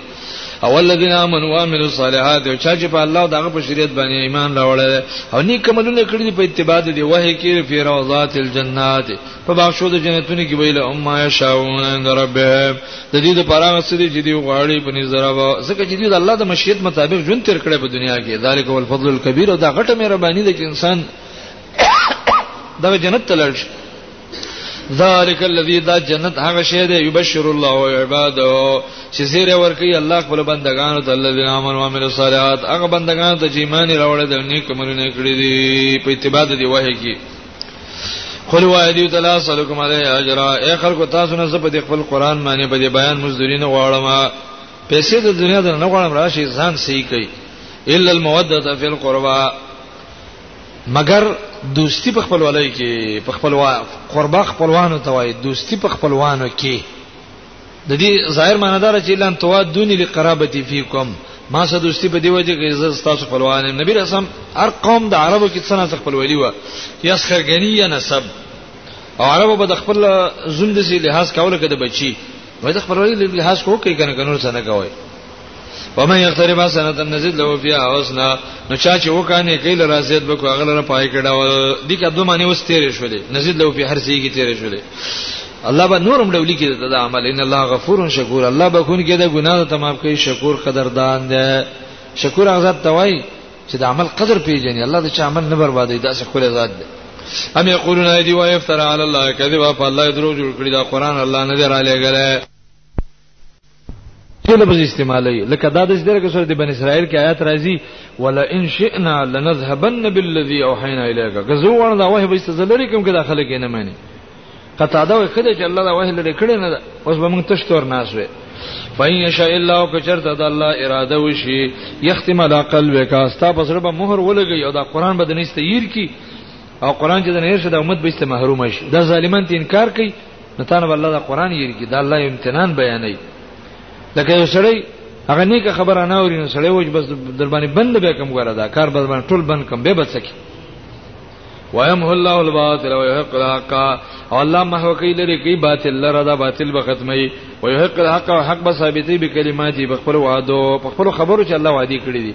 [SPEAKER 1] او الذين امنوا وعملوا الصالحات او چا چې په الله دغه په شریعت باندې ایمان راوړل او نیک عملونه کړی دي په اتباع دی وه کې فی روضات الجنات په بخشو د جنتونو کې ویل او ما یشاؤون عند ربهم د دې د پاره سره چې دی غواړي په نظر او ځکه چې دی د الله د مشیت مطابق ژوند تیر کړي په دنیا کې ذالک هو الفضل الكبير او دا غټه مهرباني ده چې انسان دغه جنت ته لړ شي ذالک الذی دا جنت هغه شی دی یبشر الله عباده چې زیره ورکی الله خپل بندگانو ته الذین آمنوا وعملوا الصالحات هغه بندگانو ته چې ایمان راوړل دي نیک عملونه کړی دي په اتباع دی وحی کی قل وایدی تعالی سلکم علی اجر اے خلق تاسو نه زبد خپل قران باندې په بیان مزدورین غواړم پیسې د دنیا د نه غواړم راشي ځان صحیح کړي الا الموده فی القربا مګر دوستی په خپل ولای کې په خپل قربا خپلوانو ته وای دوستی په خپلوانو کې د دې ظاهر معنی دار چې لن توا دونی لقرابتی فیکم ما سره دوستی په دی وجه کې زه تاسو خپلوان نبی رسول هر قوم د عربو کې څنګه خپل ویلی و یا سرګنی یا نسب او عربو به د خپل زوند سي لحاظ کاوله کې د بچي وای د خپل ویلی لحاظ کو کوي کنه کنه څنګه کوي ومن یقترب حسنه نزيد له فيها حسنا نو چا چې وکانه کله رازیت به کوغه لره پای کړه دي که دوه معنی اوس تیرې شولې نزيد له په هر څه کې تیرې شولې الله به نورم ډولی کې د عمل ان الله غفور شکور الله به کون کې د ګناه ته معاف کوي شکور قدردان دی شکور هغه توای چې د عمل قدر پیژني الله د چا عمل نه بربادي دا څه خپل ذات دی ام یقولون ایدی و افترا علی الله کذبا فالله درو جوړ کړی دا قران الله نه درا لګره چې لفظ استعمالوي لکه دا د دې کې سورې بن اسرائیل کې آیات راځي ولا ان شئنا لنذهبن بالذي اوحينا اليك غزو ورن دا وه به سزلری کوم کې داخله کې نه مانی قطا دا وه کله چې الله دا وه لري کړي نه اوس به موږ تشتور ناس وي فإن يشاء الله کچرته د الله اراده وشي يختم على قلبك استا بسره به مهر ولګي او دا قران به د نيسته ير کی او قران چې د نهر شه د امت به است محروم شي دا ظالمان ته انکار کوي نو تانه الله دا قران یې کې دا الله امتحان بیانې لکه یو سړی هغه نیکه خبره نه اوري نو سړی وځ بس در باندې بند به کوم غره دا کار بس باندې ټول بند کوم به بچکی ويمه الله الباطل ويحق الحق الله ما هو کوي لري کوي باطل لره دا باطل به ختمي ويحق الحق حق به ثابتي بکلماتي بخبر وعدو بخبر خبرو چې الله وعده کړی دي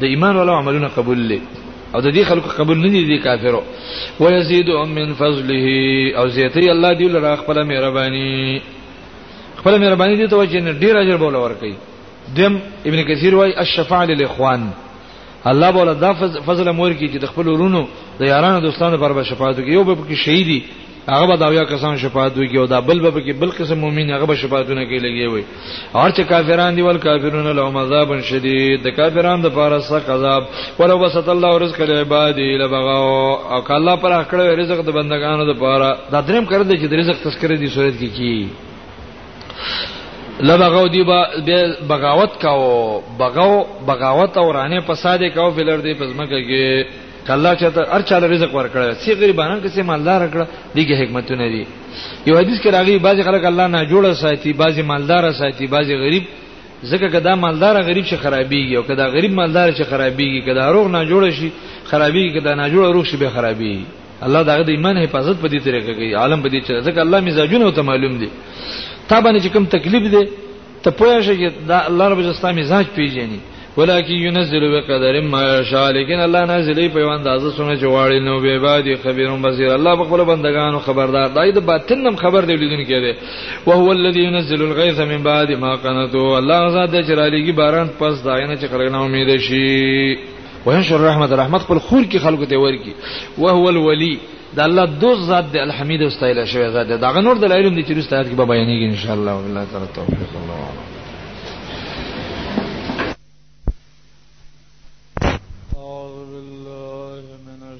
[SPEAKER 1] د ایمان ولا عملونه قبول لې او د دې خلکو قبول نه دي د کافرو ويزيد من فضله او زيتي الله دی لره خپل مهرباني خپل مهرباني دي ته وجه نه ډیر اجر بوله ور کوي دیم ابن کثیر وای الشفاعه للاخوان الله بوله دا فضل امور کی چې د خپل ورونو د یارانو دوستانو پر شفاعت کوي یو به کې شهیدی هغه به دا یو کسان شفاعت وکي او دا بل به کې بل قسم مؤمن هغه به شفاعتونه کوي لګي وي هر چې کافران دي ول کافرون لهم عذاب شدید د کافران د پاره سخت عذاب ولو وسط الله رزق العباد لبغوا او کله پر اخړه رزق د بندگانو د پاره دا دریم کړی دی چې د رزق تذکرې دی صورت کې کی لبغو دی با بغاوت کاو بغاو بغاوت او رانه فساد کاو فلر دی پزما کې که الله چاته هر چا له رزق ورکړی سی غریبانان که سی مالدار کړه دغه حکمتونه دي یو حدیث کې راغلی بعضی خلک الله نه جوړه ساتي بعضی مالدار ساتي بعضی غریب ځکه کدا مالدار غریب شي خرابيږي او کدا غریب مالدار شي خرابيږي کدا روغ نه جوړ شي خرابيږي کدا نه جوړ روغ شي به خرابيږي الله دغه د ایمان حفاظت په دې طریقه کوي عالم په دې چې ځکه الله مزاجونه ته معلوم دي تا باندې کوم تکلیف دی ته پوه شې چې دا الله رب العزت مزاج پیژني ولکه ينزل بقدر ما يشاء لیکن الله نازلې په یو اندازه سونه چې واړي نو به بادي خبيرون بصير الله په خپل بندگانو خبردار دی د باطن هم خبر دی لیدون کې دی او هو الذي ينزل الغيث من بعد ما قنطوا الله زاد چې را لګي باران پس داینه چې خلک نه امید شي وينشر رحمت رحمت خپل خور کې خلکو ته ورکی وهو الولي د الله دوست ذات دی الحمید او استایل شوی ذات دی دا غنور دلایل دي چې رسته آیات کې به بیانېږي ان شاء الله والله تعالی توفیق الله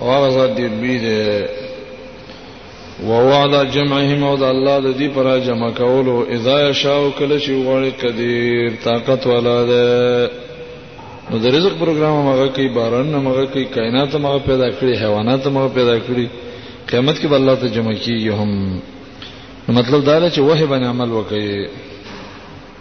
[SPEAKER 1] او هغه ذات دې لوی دی ووعد جمعهم او د الله د دې پر جمع کولو اذا شاو کله چې وړي قدیر طاقت والا ده نو د رزق پروګرام هغه کوي باران هغه کوي کائنات هغه پیدا کړی حیوانات هغه پیدا کړی قیامت کې الله ته جمع کیږي هم مطلب دا دی چې وه باندې عمل وکړي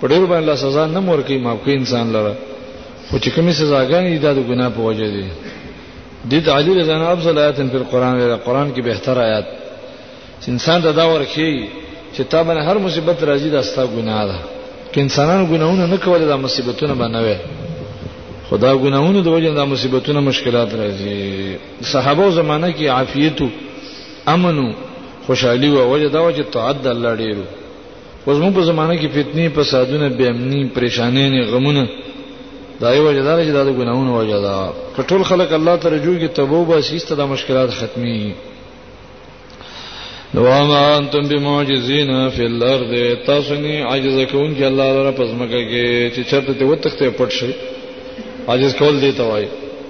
[SPEAKER 1] په ډیر باندې الله سزا نه مور کوي معاف کوي انسان لره خو چې کومې سزاګانې دا د ګناه په وجه دي د تعالی رضان افضل آیات په قران ویل قران کې بهتر آیات انسان ته دا ورکی چې تا باندې هر مصیبت راځي دا ستا ګناه ده که انسانانو ګناونه نه کول دا مصیبتونه بنوي خدا ګناونه د وجه دا مصیبتونه مشکلات راځي صحابه زمانہ کې عافیتو امنو خوشحالي او وجه دا وجه تعد الله ډیرو اوس موږ په زمانه کې فتنې فسادونه بې امني پریشانې نه غمونه دا یو وجه ده چې دا د ګناونو وجه ده که ټول خلک الله ته رجوع کې توبه وباسي ست د مشکلات ختمي نو ما انتم بمعجزین فی الارض تاسو نه عاجز کون کې الله تعالی پزمکه کې چې چرته ته وتخته پټ شي عاجز کول دی توای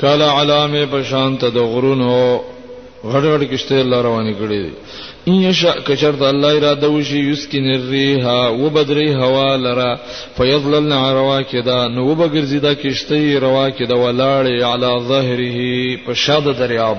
[SPEAKER 1] کله علامه پشان ته د غرونو غړ غړ کشته الله رواني کړی ان یشاء کچرت الله اراده وشي یسکن الريح وبدري هوا لرا فیظللن روا کدا نو وبګرځي دا کشته روا کدا ولاړې علی ظهره په شاد دریاب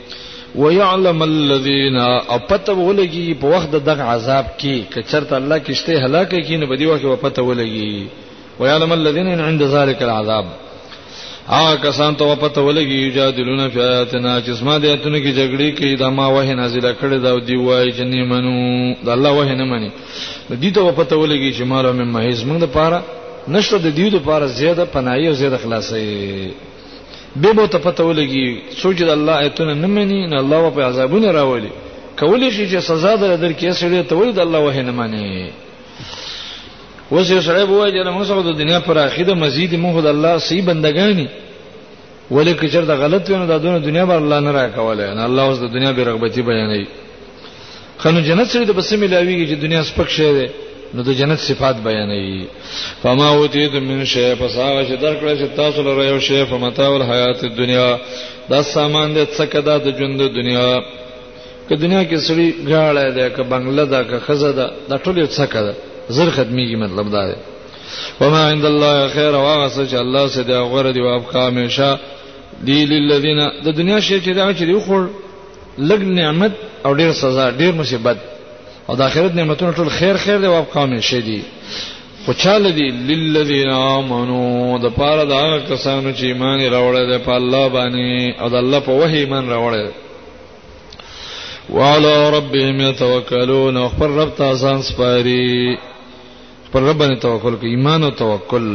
[SPEAKER 1] ويعلم الذين اپته ولګي په وخت دغه عذاب کې کچرته الله کشته هلاک کې نه بدی وخت اپته ولګي ويعلم الذين عند ذلك العذاب هغه کسان ته پته ولګي یجادلون فی آیاتنا چې سما د آیاتونو کې جګړې کوي دا ما وه نازله کړې دا دی وای چې نه منو دا الله وه نه مني د دې ته پته ولګي چې مارو مې مهیز موږ د پاره نشته د دیو د پاره زیاده پناهي او زیاده خلاصي به به ته پته ولګي سوچ د الله ایتونه نه مني نه الله په عذابونه راولي کولی شي چې سزا در درکې سړی ته ولې د الله وه نه مانی اوس یو سړی وایي چې موږ سره د دنیا پر اخی د مزید موږ د الله سی بندگانی ولې کچر د غلط ونه د دنیا بر الله نه راکوله نه الله اوس د دنیا به رغبتي بیانوي خنو جنت سره د بسم الله ویږي چې دنیا سپک شي ده نو د جنت صفات بیانوي فما اوتیت من شی پس هغه چې درکړه چې تاسو لره یو شی په متاع الحیات الدنیا دا سامان دې څکه دا د ژوند د دنیا که دنیا کې سړي غاړه ده که بنگله ده که خزه ده دا ټول یو څکه ده زر ختميږي مطلب دا ده وما عند الله خير واغه چې الله سره دی غره دی او ابقا همیشه دی للذین د دنیا شی چې دا چې دی خور لګ نعمت او ډیر سزا ډیر مصیبت او د آخرت نعمتونه ټول خیر خیر دی او ابقا من شي دي خوشاله دي للذین آمنو د پاره دا کسانو چې ایمان راوړل دي په الله باندې او د الله په وحی ایمان راوړل وعلى ربهم يتوکلون خپل رب ته ځان سپاري خپل رب باندې توکل کوي ایمان او توکل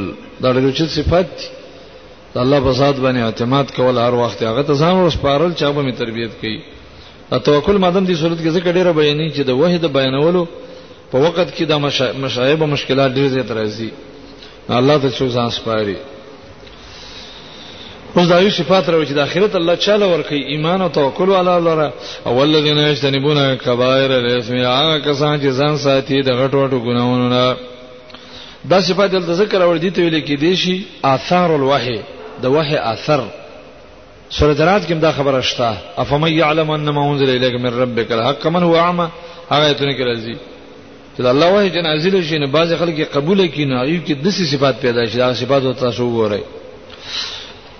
[SPEAKER 1] دا د لوچت صفات دي د الله په ذات باندې اعتماد کول هر وخت هغه ته ځان ورسپارل چې هغه می تربيت کړي د توکل مادم دي صورت کې ذکر ډیره بیانې چې د وحید بیانولو په وخت کې د مشایب او مشکلات ډیر زیات راځي الله ته څو ځان سپاري اوس دا یو صفات راوي چې د آخرت الله چاله ورکي ایمان او توکل علی الله او ولذین یجتنبون کبائر الاسم هغه کسان چې ځان ساتي د غټو غټو ګناونو نه دا صفات دلته ذکر اور دي ته ویل کې دي شي آثار الوحي د وحي اثر سورۃ رات کې دا خبره شته افمن يعلم ان ما انزل اليك من ربك الحق من هو اعمى هغه ته نه کې راځي چې الله وحي جن نازل شي نه بعض خلک قبول کینې ایو کې د صفات پیدا شي دا صفات او تاسو وګورئ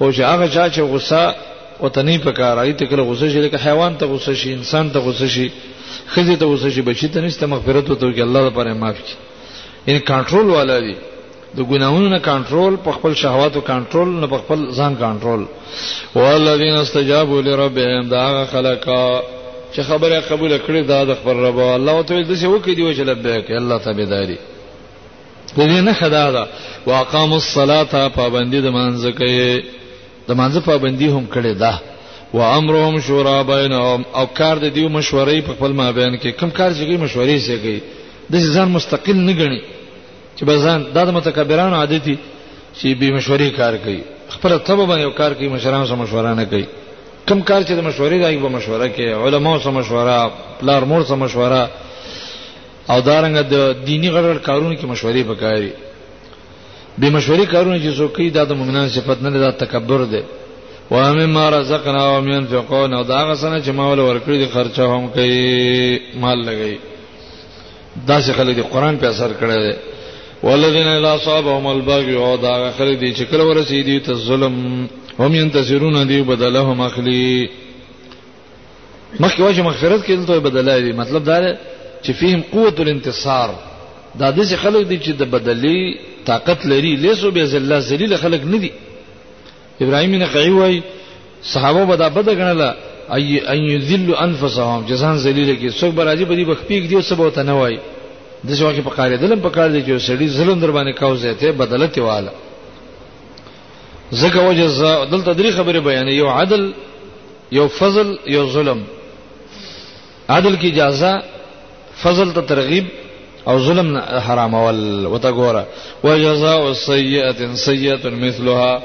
[SPEAKER 1] او چې هغه چا چې غصه وته نه پکار راځي ته کله غصه شي لکه حیوان ته غصه شي انسان ته غصه شي خزه ته غصه شي بچی ته نشته مغفرت وته کې الله لپاره معاف کړي ان کنټرول والا دي د ګناونو نه کنټرول په خپل شهواتو کنټرول نه په خپل ځان کنټرول والذین استجابوا لربهم دا خلقا چې خبره قبول کړې دا د خبر رب الله او ته دې څه وکړي دی چې لبیک الله تعالی د دې نه خدا دا واقام الصلاه پابندي د مانځ کوي د مانځ پابندي هم کړي ده و امرهم شورا بینهم او کار د دیو مشورې په خپل مابین کې کم کار چې کوي مشورې سي کوي د ځان مستقل نه غني چې بزان د متکبرانو عادت دي چې به مشورې کار کوي خپل تبه باندې کار کوي مشران سره مشوره نه کوي کم کار چې د مشورې دایي به مشوره کوي علما سره مشوره پلار مور سره مشوره او دارنګه د دینی غړ غړ کارونو کې مشورې پکاري به مشورې کارونه چې څوک کوي دا د مؤمنانو صفت نه ده تکبر ده و مما رزقنا و من فقون او دا غسنه چې ماول ورکړي دي خرچه هم کوي مال لګي دا څه خلک دي قران په اثر کړی دی والذین اذا صابهم البغي او دا خلک دي چې کله ورسې دي ته ظلم هم ينتصرون دي بدلهم اخلي مخکې وجه مغفرت کې دلته بدلای وي مطلب دا دی چې فيهم قوت الانتصار دا د خلک دي چې د بدلی طاقت لري لیسو به ذلت ذلیل خلک نه دي ابراهیم نقعی وای صحابه به دا بد غنله ای ان یذل انفسهم جزان ذلیل کې څوک براځي په دې بخپیګ دی او سبا ته نه وای د څه وخت په کار دلم په کار دی چې سړی ظلم در باندې کاو زیته بدلته واله زکه وجه دلته درې خبره بیان یو عدل یو فضل یو ظلم عدل کی اجازه فضل ته ترغیب او ظلم حرام ول وتا ګوره وجزاء السیئه سیئه مثلها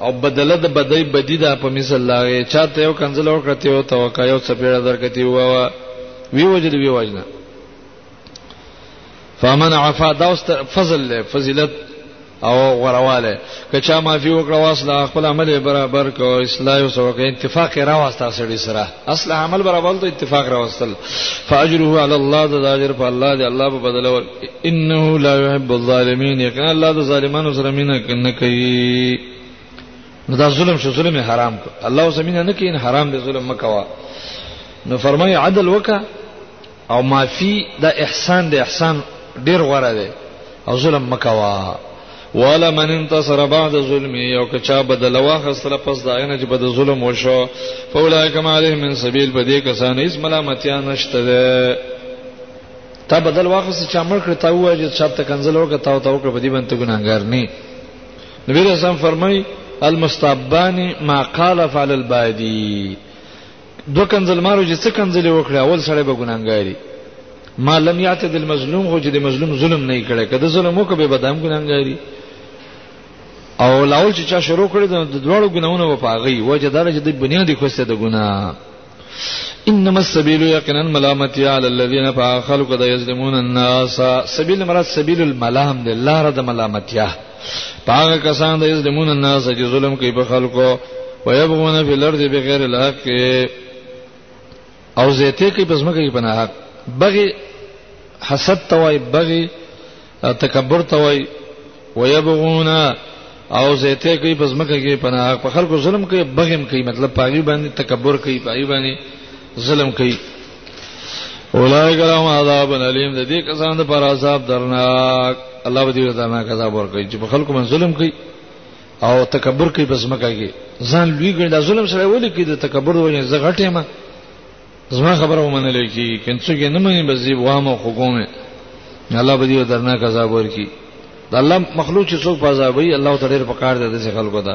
[SPEAKER 1] او بدله د بدی بدی دا په مثال لاغه چاته یو کنزل ورکته او توکا یو څپېړه درکتی ووا وی وجل وی وجنه فمن عفا دا واست فضل له فضیلت او غرواله کچا معافي وکړه واسله خپل عمل برابر کو اصلاح او سوګه اتفاق را واستا سړي سره اصل عمل برابر ته اتفاق را واستل فاجره على الله د اجر په الله دی الله په بدل ور انه لا يحب الظالمين یقینا الله د ظالمانو سره مینه نه کوي نو دا ظلم شو ظلم حرام کو الله سمینه نه کوي حرام دی ظلم مکوا نو فرمای عدل وکړه او معافي دا احسان دی احسان ډیر غوره دی او ظلم مکوا والا من انتصر بعد ظلم یو که چا بدل واخستله پس دا نه چې بد ظلم وشو فولای کما علیه من سبیل په دې کسان هیڅ ملامتیا نشته ده تا بدل واخست چا مړ کړ تا وای چې چا ته کنزل وکړ تا او تا وکړ په دې باندې ګناګار نه نبی رسول فرمای المستبان ما قال فعل البادی دو کنزل مارو چې څه کنزلې وکړي اول سړی به ګناهګاری ما لم یعتد المظلوم خو چې د مظلوم ظلم نه کړي کله ظلم وکړي به بدام ګناهګاری او لاول چې چا شروع کړی د دوړو ګناونه و پاغي وجه دار چې د بنیادی خوسته د ګناه انما السبيل يقينا ملامتي على الذين فخلقوا يظلمون الناس سبيل مراد سبيل الملام ده لار د ملامتيا پاګه کسان د یظلمون الناس چې ظلم کوي په خلکو ويبغون فی الارض بغیر الحق او زیته کوي پس مکه په نه حق بغي حسد توای بغي تکبر توای ويبغون او زیته کوي پس مکه کې په نه حق په خلکو ظلم کوي بغیم کوي مطلب پاګي باندې تکبر کوي پاګي باندې ظلم کوي اولایک لهم عذاب الیم د دې کسان د پر عذاب درناک الله به دې درناک عذاب ورکړي چې په خلکو باندې ظلم کوي او تکبر کوي بس مکه کې ځان لوی ګڼي دا ظلم سره ولي کوي د تکبر وجه زه غټه ما زما خبره ومنل کی کنڅو کې نه مني بس دی وامه حکومه الله به دې درناک عذاب ورکړي د الله مخلوق چې څوک په عذاب وي الله تعالی په کار دی د خلکو ته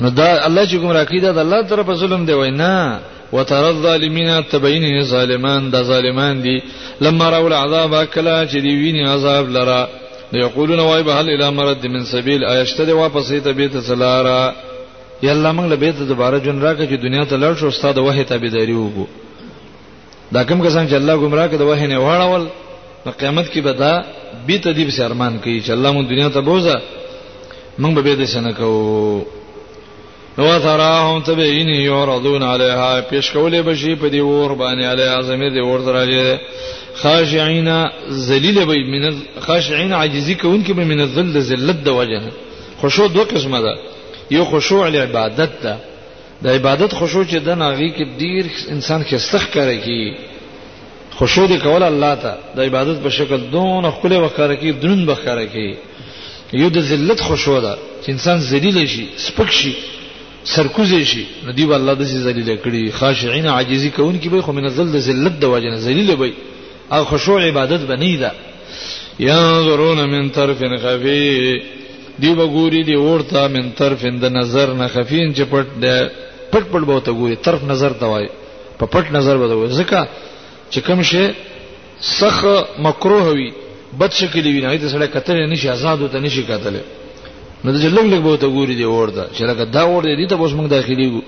[SPEAKER 1] نو دا الله چې کوم راکې دا د الله طرفه ظلم دی وای نه وتر الظالمین تبین ظالمان دا ظالمان دي لما راول عذاب کلا چې دی ویني عذاب لرا یقولون وای به هل الی مرد من سبیل ایشته دی واپس ته بیت سلارا یا الله موږ له بیت دوباره جون راکې چې دنیا ته لړ شو استاد وه ته بيداری وګو دا کوم کسان چې الله گمراه کړي د وحی نه واړول په قیامت کې به دا بي تدیب سي ارمان کوي چې الله مون دنیا ته بوزا موږ به دې سن کوو نو تراهم تبین یوردون علیها پیش کولې بشي په دې ور باندې علی اعظم دې ور درجه خاشعين ذلیل به من خاشعين عاجزی کوونکې به من الذل ذلت د وجه خشوع دوه قسمه ده یو خشوع العبادت ده د عبادت خشوع چې دنه غي کې ډیر انسان کې استخ کوي کی خشوع دی کول الله ته د عبادت په شکل دون خپل وکړه کی درون بخره کی
[SPEAKER 2] یو د ذلت خشوع ده چې انسان ذلیل شي سپک شي سرکوزي شي نو دی الله د ذلیل کړي خاشعين عاجزي کوونکي به خو من ذل د ذلت د واجنه ذلیل وي او خشوع عبادت بنی دا
[SPEAKER 1] ينظرون من طرف خفي دی وګوري دی ورته من طرف د نظر نه خفين چې پټ ده
[SPEAKER 2] پټ پټ به ته ګوري طرف نظر ته وای په پټ نظر به وای ځکه چې کوم شی سخ مکروه وي بد شکل وي نه دې سره کتل نه شي آزاد وته نه شي کتل نو د جلګ لګ به ته ګوري دی ورته چې لکه دا ور دي ته اوس موږ داخلي ګو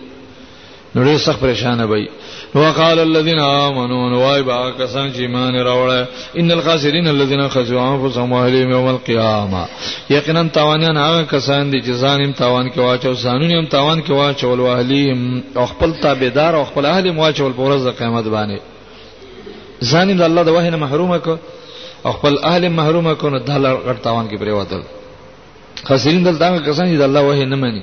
[SPEAKER 2] نو ډیر سخت پریشان وي
[SPEAKER 1] نو قال الذين امنوا وای با کسان چې ایمان راوړل ان الخاسرین الذين خسروا انفسهم واهلهم يوم القيامه یقینا تاوانیان هغه کسان دي چې ځانیم تاوان کې واچو ځانونیم تاوان کې واچول واهلیم او خپل تابعدار او خپل اهل واچول په ورځ د قیامت باندې ځانیم د الله د وحی نه محروم کو او خپل اهل محروم کو نو د لړ تاوان کې پریوتل خاسرین دلته کسان چې د الله وحی نه مني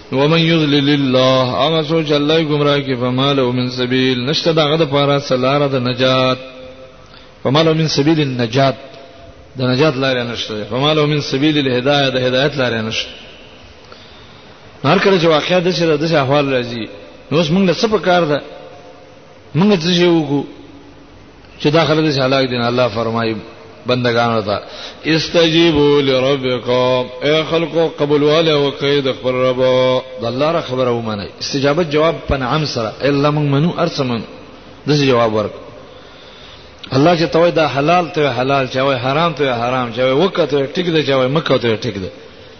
[SPEAKER 1] ومن یذلل الله هغه سوچ الله گمراه کی فماله من سبیل نشته دغه د پاره سلاره د نجات فماله من سبیل النجات د نجات لار نشته فماله من سبیل الهدایه د هدایت لار نشته هر کله چې واقعیا د څه د احوال راځي نو اوس موږ له څه په کار ده موږ څه یو کو چې دا خلک چې هلاک دي الله فرمایي بندگانو ته استجیبوا لربکم اے خلقو قبول والے او قید خبر رب د الله را خبره ومنه استجابه جواب پنعم سره الا من منو ارسمن دغه جواب ورک الله چې توي دا حلال ته حلال چې وای حرام ته حرام چې وای وکته ټیک ده چې وای مکه ته ټیک ده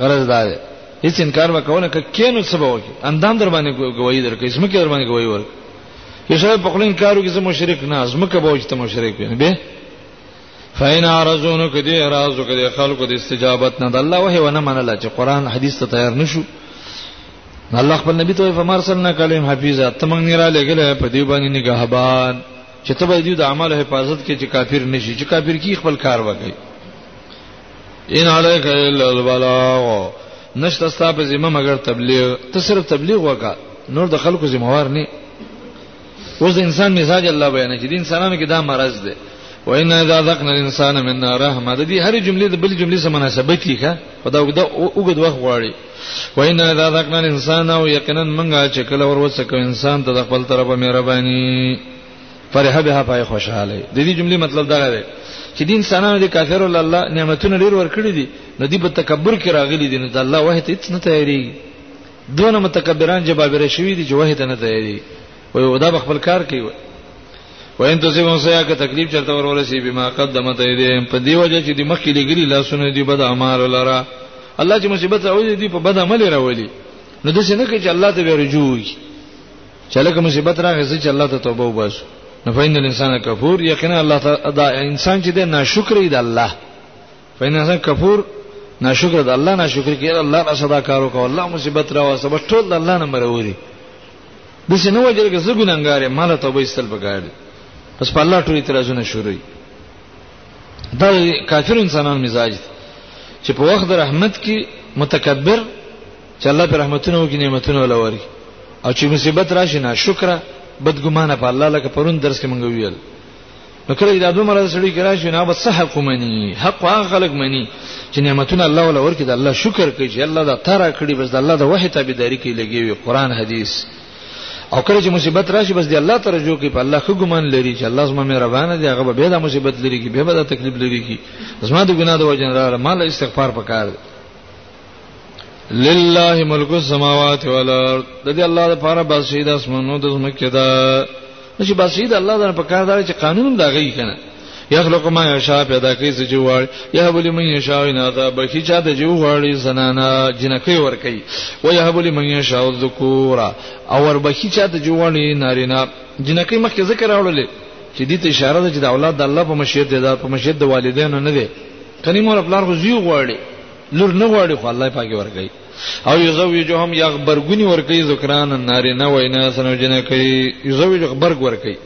[SPEAKER 1] غرض دا دی هیڅ انکار وکونه ک کینو څه به وکي اندام در باندې گواہی درکې اسمه کې در باندې گواہی ورک یشه په خپل انکارو کې زه مشرک نه ازمه کې به وجته مشرک نه به فین ارزونو کې دې ارزو کې دې خلکو دې استجابت نه د الله وه ونه منله چې قران حدیث ته تیار نشو الله خپل نبی ته فمارسلنا کلم حفیظه تمنګ نه را لګل په دې باندې نگهبان چې ته به دې د اعمال حفاظت کې چې کافر نشي چې کافر کی خپل کار وکړي ان علیک الا البلاغ نشته ستا په ذمہ مگر تبلیغ ته صرف تبلیغ وکا نور د خلکو ذمہوار نه اوس انسان مزاج الله بیان چې د انسانانو کې دا مرض دی و ان اذا ذقنا الانسان منا رحمه د دې هر جملې د بل جملې سره مناسبه کیږي په دا وګدا وګد وخت غواړي و ان اذا ذقنا الانسان او یقینا منګه چې کله ور وسکو انسان ته د خپل طرفه مهرباني فرح بها پای خوشاله د دې جملې مطلب دا دی چې دین سنانو دي کافر الله نعمتونه ډیر ورکړي دي نو دی په تکبر کې راغلي دي نو د الله وحید هیڅ نه تیاری دونه متکبران جبابره شوی دي چې وحید نه تیاری او دا خپل کار کوي وین تو سیمون سیا که تکلیف چرته ورولسی بما قدمت ایدیم په دی وجه چې دی مخکې لګری لاسونه دی بد اعمال لرا الله چې مصیبت راوړي دی په بد عمل راوړي نو د څه نه کې چې الله ته ورجوي چې لکه مصیبت راغی چې الله ته توبه وباسو نو فین الانسان کفور یقینا الله تعالی دا انسان چې دی ناشکر دی الله فین الانسان کفور ناشکر دی الله ناشکر کړي الله را صدا کارو کو الله مصیبت را واسه بس ټول الله نه مروري د څه نو وجه کې زه ګناګار مال توبه استل پکار دي پس په الله ټول اعتراضونه شروع دا کافر انسانان مزاج چې په وخت رحمت کې متکبر چې الله پر رحمتونه او نعمتونه ولوري او چې مصیبت راشي نه شکر بدګمانه په الله لکه پرون درس کې مونږ ویل نو کله دا دوه مرز سړي کرا شي نه بس حق مني حق هغه خلق مني چې نعمتونه الله ولا ورکړي د الله شکر کوي چې الله دا ترا کړی بس د الله د وحی تابعداري کوي لګي وي قران حدیث او کله چې مصیبت راشي بس دی الله ته رجوع کوي په الله خو ګمان لري چې الله زما مهربان دی هغه به دا مصیبت لري کې به دا تکلیف لري کې زما د ګناه د وجه نه مال استغفار پکار دی لله ملک السماوات والارض د دې الله لپاره باسي د اسمانو د زمکه دا چې باسي د الله لپاره په کار دا چې قانون دا غي کنه یخلق ما یشاء پیدا کوي چې جوړ یهب لمن یشاء اناثا بخي چا د جو غړي زنانا جنکې ور کوي و یهب لمن یشاء الذکورا او ور بخي چا د جو غړي نارینا جنکې مخکې ذکر راوړل چې دې ته اشاره ده چې د اولاد د الله په مشیت ده په مشیت د والدینو نه ده کني مور خپل غو زیو غړي لور نه غواړي خو الله پاکي ورکړي او یزوجهم یا غبرګونی ورکړي ذکران نارینه وینا سنو جن کوي یزوج غبرګ ورکړي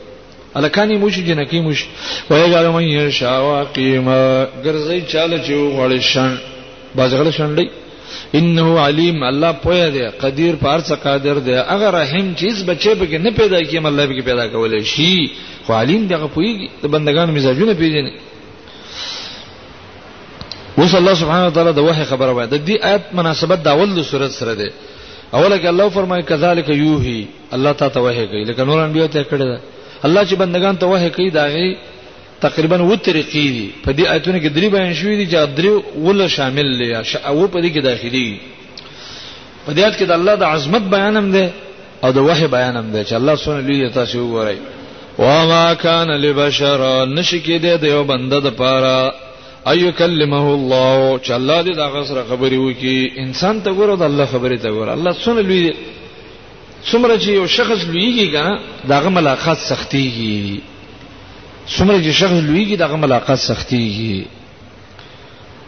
[SPEAKER 1] الکانی موشي جنکی موشي ویجعل من یشاء واقیما ګرځي چاله چې وغړي شان بازغړ شانډي انه علیم الله پوهه دی قدیر پار څه قادر دی اگر رحم چیز بچي به نه پیدا کیم الله به پیدا کولای شي خو علیم دغه پویږي د بندگانو مزاجونه پیژني اوس الله سبحانه وتعالى د وحي خبره وایي د دې آیت مناسبت دا ول د صورت سره ده اوله کې الله فرمایي کذالک یوهی الله تعالی ته وحي کوي لکه نور انبیو ته کړی ده الله چې بندگان ته وحي کوي دا غي تقریبا و طریقې دي په دې آیتونو کې درې بیان شوې دي چې درې ول شامل لیا او په دې کې داخلي په دې آیت کې د الله د عظمت بیان هم ده او د وحی بیان هم دی چې الله سونه لوی تاسو وګورئ وما كان لبشر نشکی دې د یو بنده د پاره ايو کلمه الله چې الله دې دا غسر خبري وکي انسان ته ګوره د الله خبري ته ګوره الله سونه لوی څومره چې یو شخص لویږي کنه داغه ملاقات سختيږي څومره چې شخص لویږي داغه ملاقات سختيږي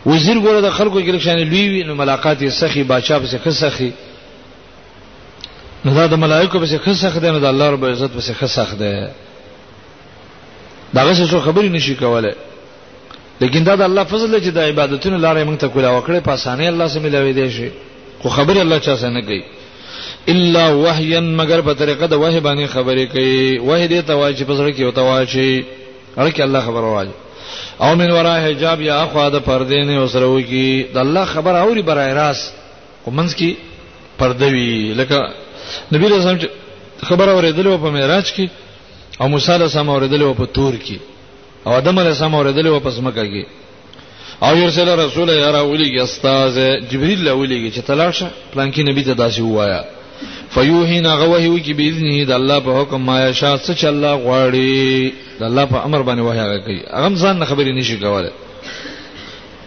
[SPEAKER 1] وزیر ګوره د خلکو کې لکشان لوی وي نو ملاقات یې سخی بادشاہ په سخی نو دا د ملائکه به څه سخت دی نو د الله رب عزت به څه سخت دی داغه څه خبرې نشي کوله لیکن دا د الله فضل دی چې د عبادتونو لارې موږ ته کولا وکړي په اسانه الله سم ملوي دی شي خو خبره الله چا سره نه کوي الا وحیا مگر په طریقه د وحی باندې خبرې کوي وحی دې ته وایي چې په سره کې وته وایي چې هرکه الله خبر وایي او من ورا حجاب یا اخوا د پردې نه وسره وي د الله خبر اوري برای راست په منځ کې پرده وي لکه نبی رسول الله خبر اوریدل په معراج کې او موسی علیه السلام اوریدل په تور کې او آدم علیه السلام اوریدل په سمکه کې او یرسل رسول یا راولیږي استاد جبرئیل راولیږي چې تلاشه پلان کې نبی ته داسې وایا فیوهینا غوهی وی کی باذنه د الله په حکم ما یشا څه چې الله غواړي د الله په امر باندې وحی کوي هغه ځان خبرې نشي کوله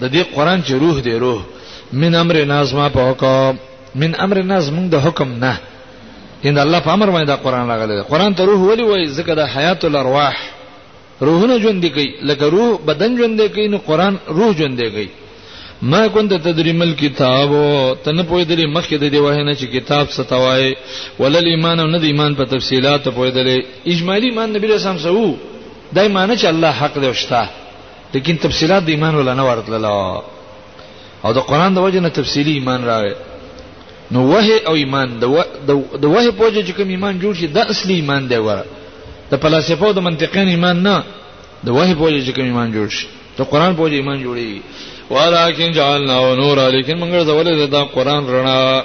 [SPEAKER 1] د دې قران چې روح دی روح من امر ناز ما په حکم من امر ناز موږ د حکم نه ان الله په امر باندې دا قران راغلی دی قران ته روح ولي وای ځکه د حیات الارواح روحونه ژوند کوي لکه روح بدن ژوند کوي نو قران روح ژوند کوي ما كنت تدري مل کتاب تنه پوي دري مخکې د دی وهنه چې کتاب ستوای ولل ایمان او نه د ایمان په تفصيلات پوي دري اجمالی ایمان نبی رسول الله سو دای معنی چې الله حق دی او شته لیکن تفصيلات د ایمان ولا نه ورتلل او د قران د وجه نه تفصيلي ایمان راغی نو وه او ایمان د د وه په وجه چې کوم ایمان جوړ شي د اصلي ایمان دی وره د فلسفه او د منطقین ایمان نه د وه په وجه چې کوم ایمان جوړ شي د قران په وجه ایمان جوړي ولكن جعلنا نورا لیکن موږ زولې دا قران رڼا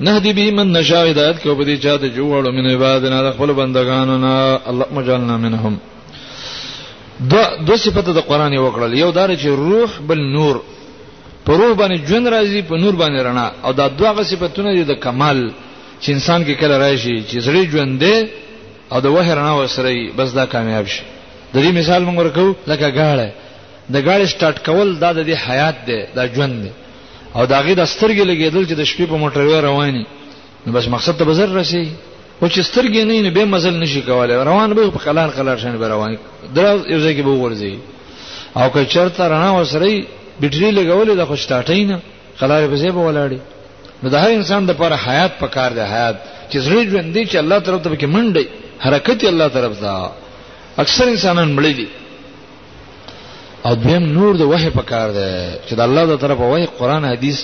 [SPEAKER 1] نهدی به من نشاء هدایت کو په دې چا ته جوړو من عبادنا د خپل بندگانو نه الله مجالنا منهم دو دو صفته د قران یو کړل یو دار چې روح بل نور په روح باندې ژوند راځي په نور باندې رڼا او دا دوه صفاتونه دي د کمال چې انسان کې کله راشي چې زړه ژوند دی او د وحی رڼا وسره بس دا کامیاب شي د دې مثال موږ ورکو لکه غاړه د غاړې سٹارټ کول دا د حیات دی دا ژوند دی او دا غي د سترګې لګیدل چې د شپې په موټر وې رواني نو بس مقصد ته بزر رسي او چې سترګې نه نه به مزل نشي کولای روان به په خلان خلان شنه به رواني درا یو ځای کې به وګرځي او که چرته رڼا وسري بیټری لګولې د خوش ټاټې نه خلاره به زه به ولاړی نو د هر انسان د پر حیات پکار دی حیات چې زړه ژوند دی چې الله طرف ته کې منډي حرکت الله طرف ته اکثر انسانان مړي دي او دویم نور د وحی په کار دی چې د الله د طرفه وحی قران حدیث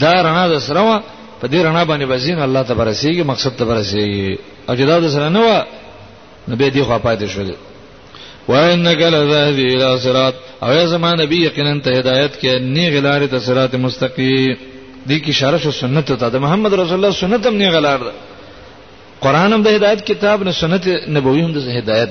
[SPEAKER 1] دا رڼا د سره وا په دې رڼا باندې بزین الله تبارسیږي مقصد تبارسیږي او چې دا د سره نه وا نو به دې خو پاتې شول وانك لذهدي الى صراط او یا زمان نبی یقینا ته هدایت کې نه غلار ته صراط مستقیم دې کې اشاره شو سنت ته د محمد رسول الله سنت هم نه غلار ده قران هم د هدایت کتاب نه سنت نبوی هم د هدایت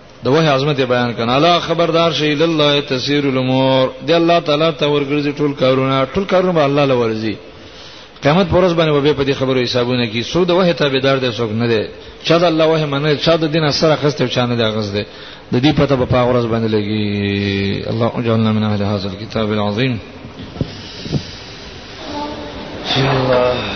[SPEAKER 1] د وه عظمت بیان کنا لا خبردار شي لله تسير الامور دی الله تعالی ته ورګرځي ټول کارونه ټول کارونه به الله لورځي قیامت پر ورځ باندې به په دې خبرو حسابونه کی سود وه ته بيدار دي څوک نه دي چا د الله وه منه چا د دین سره خسته چا نه دي غز دي د دې پته په پاغ ورځ باندې لګي الله اجعلنا من اهل هذا الكتاب العظيم
[SPEAKER 3] الله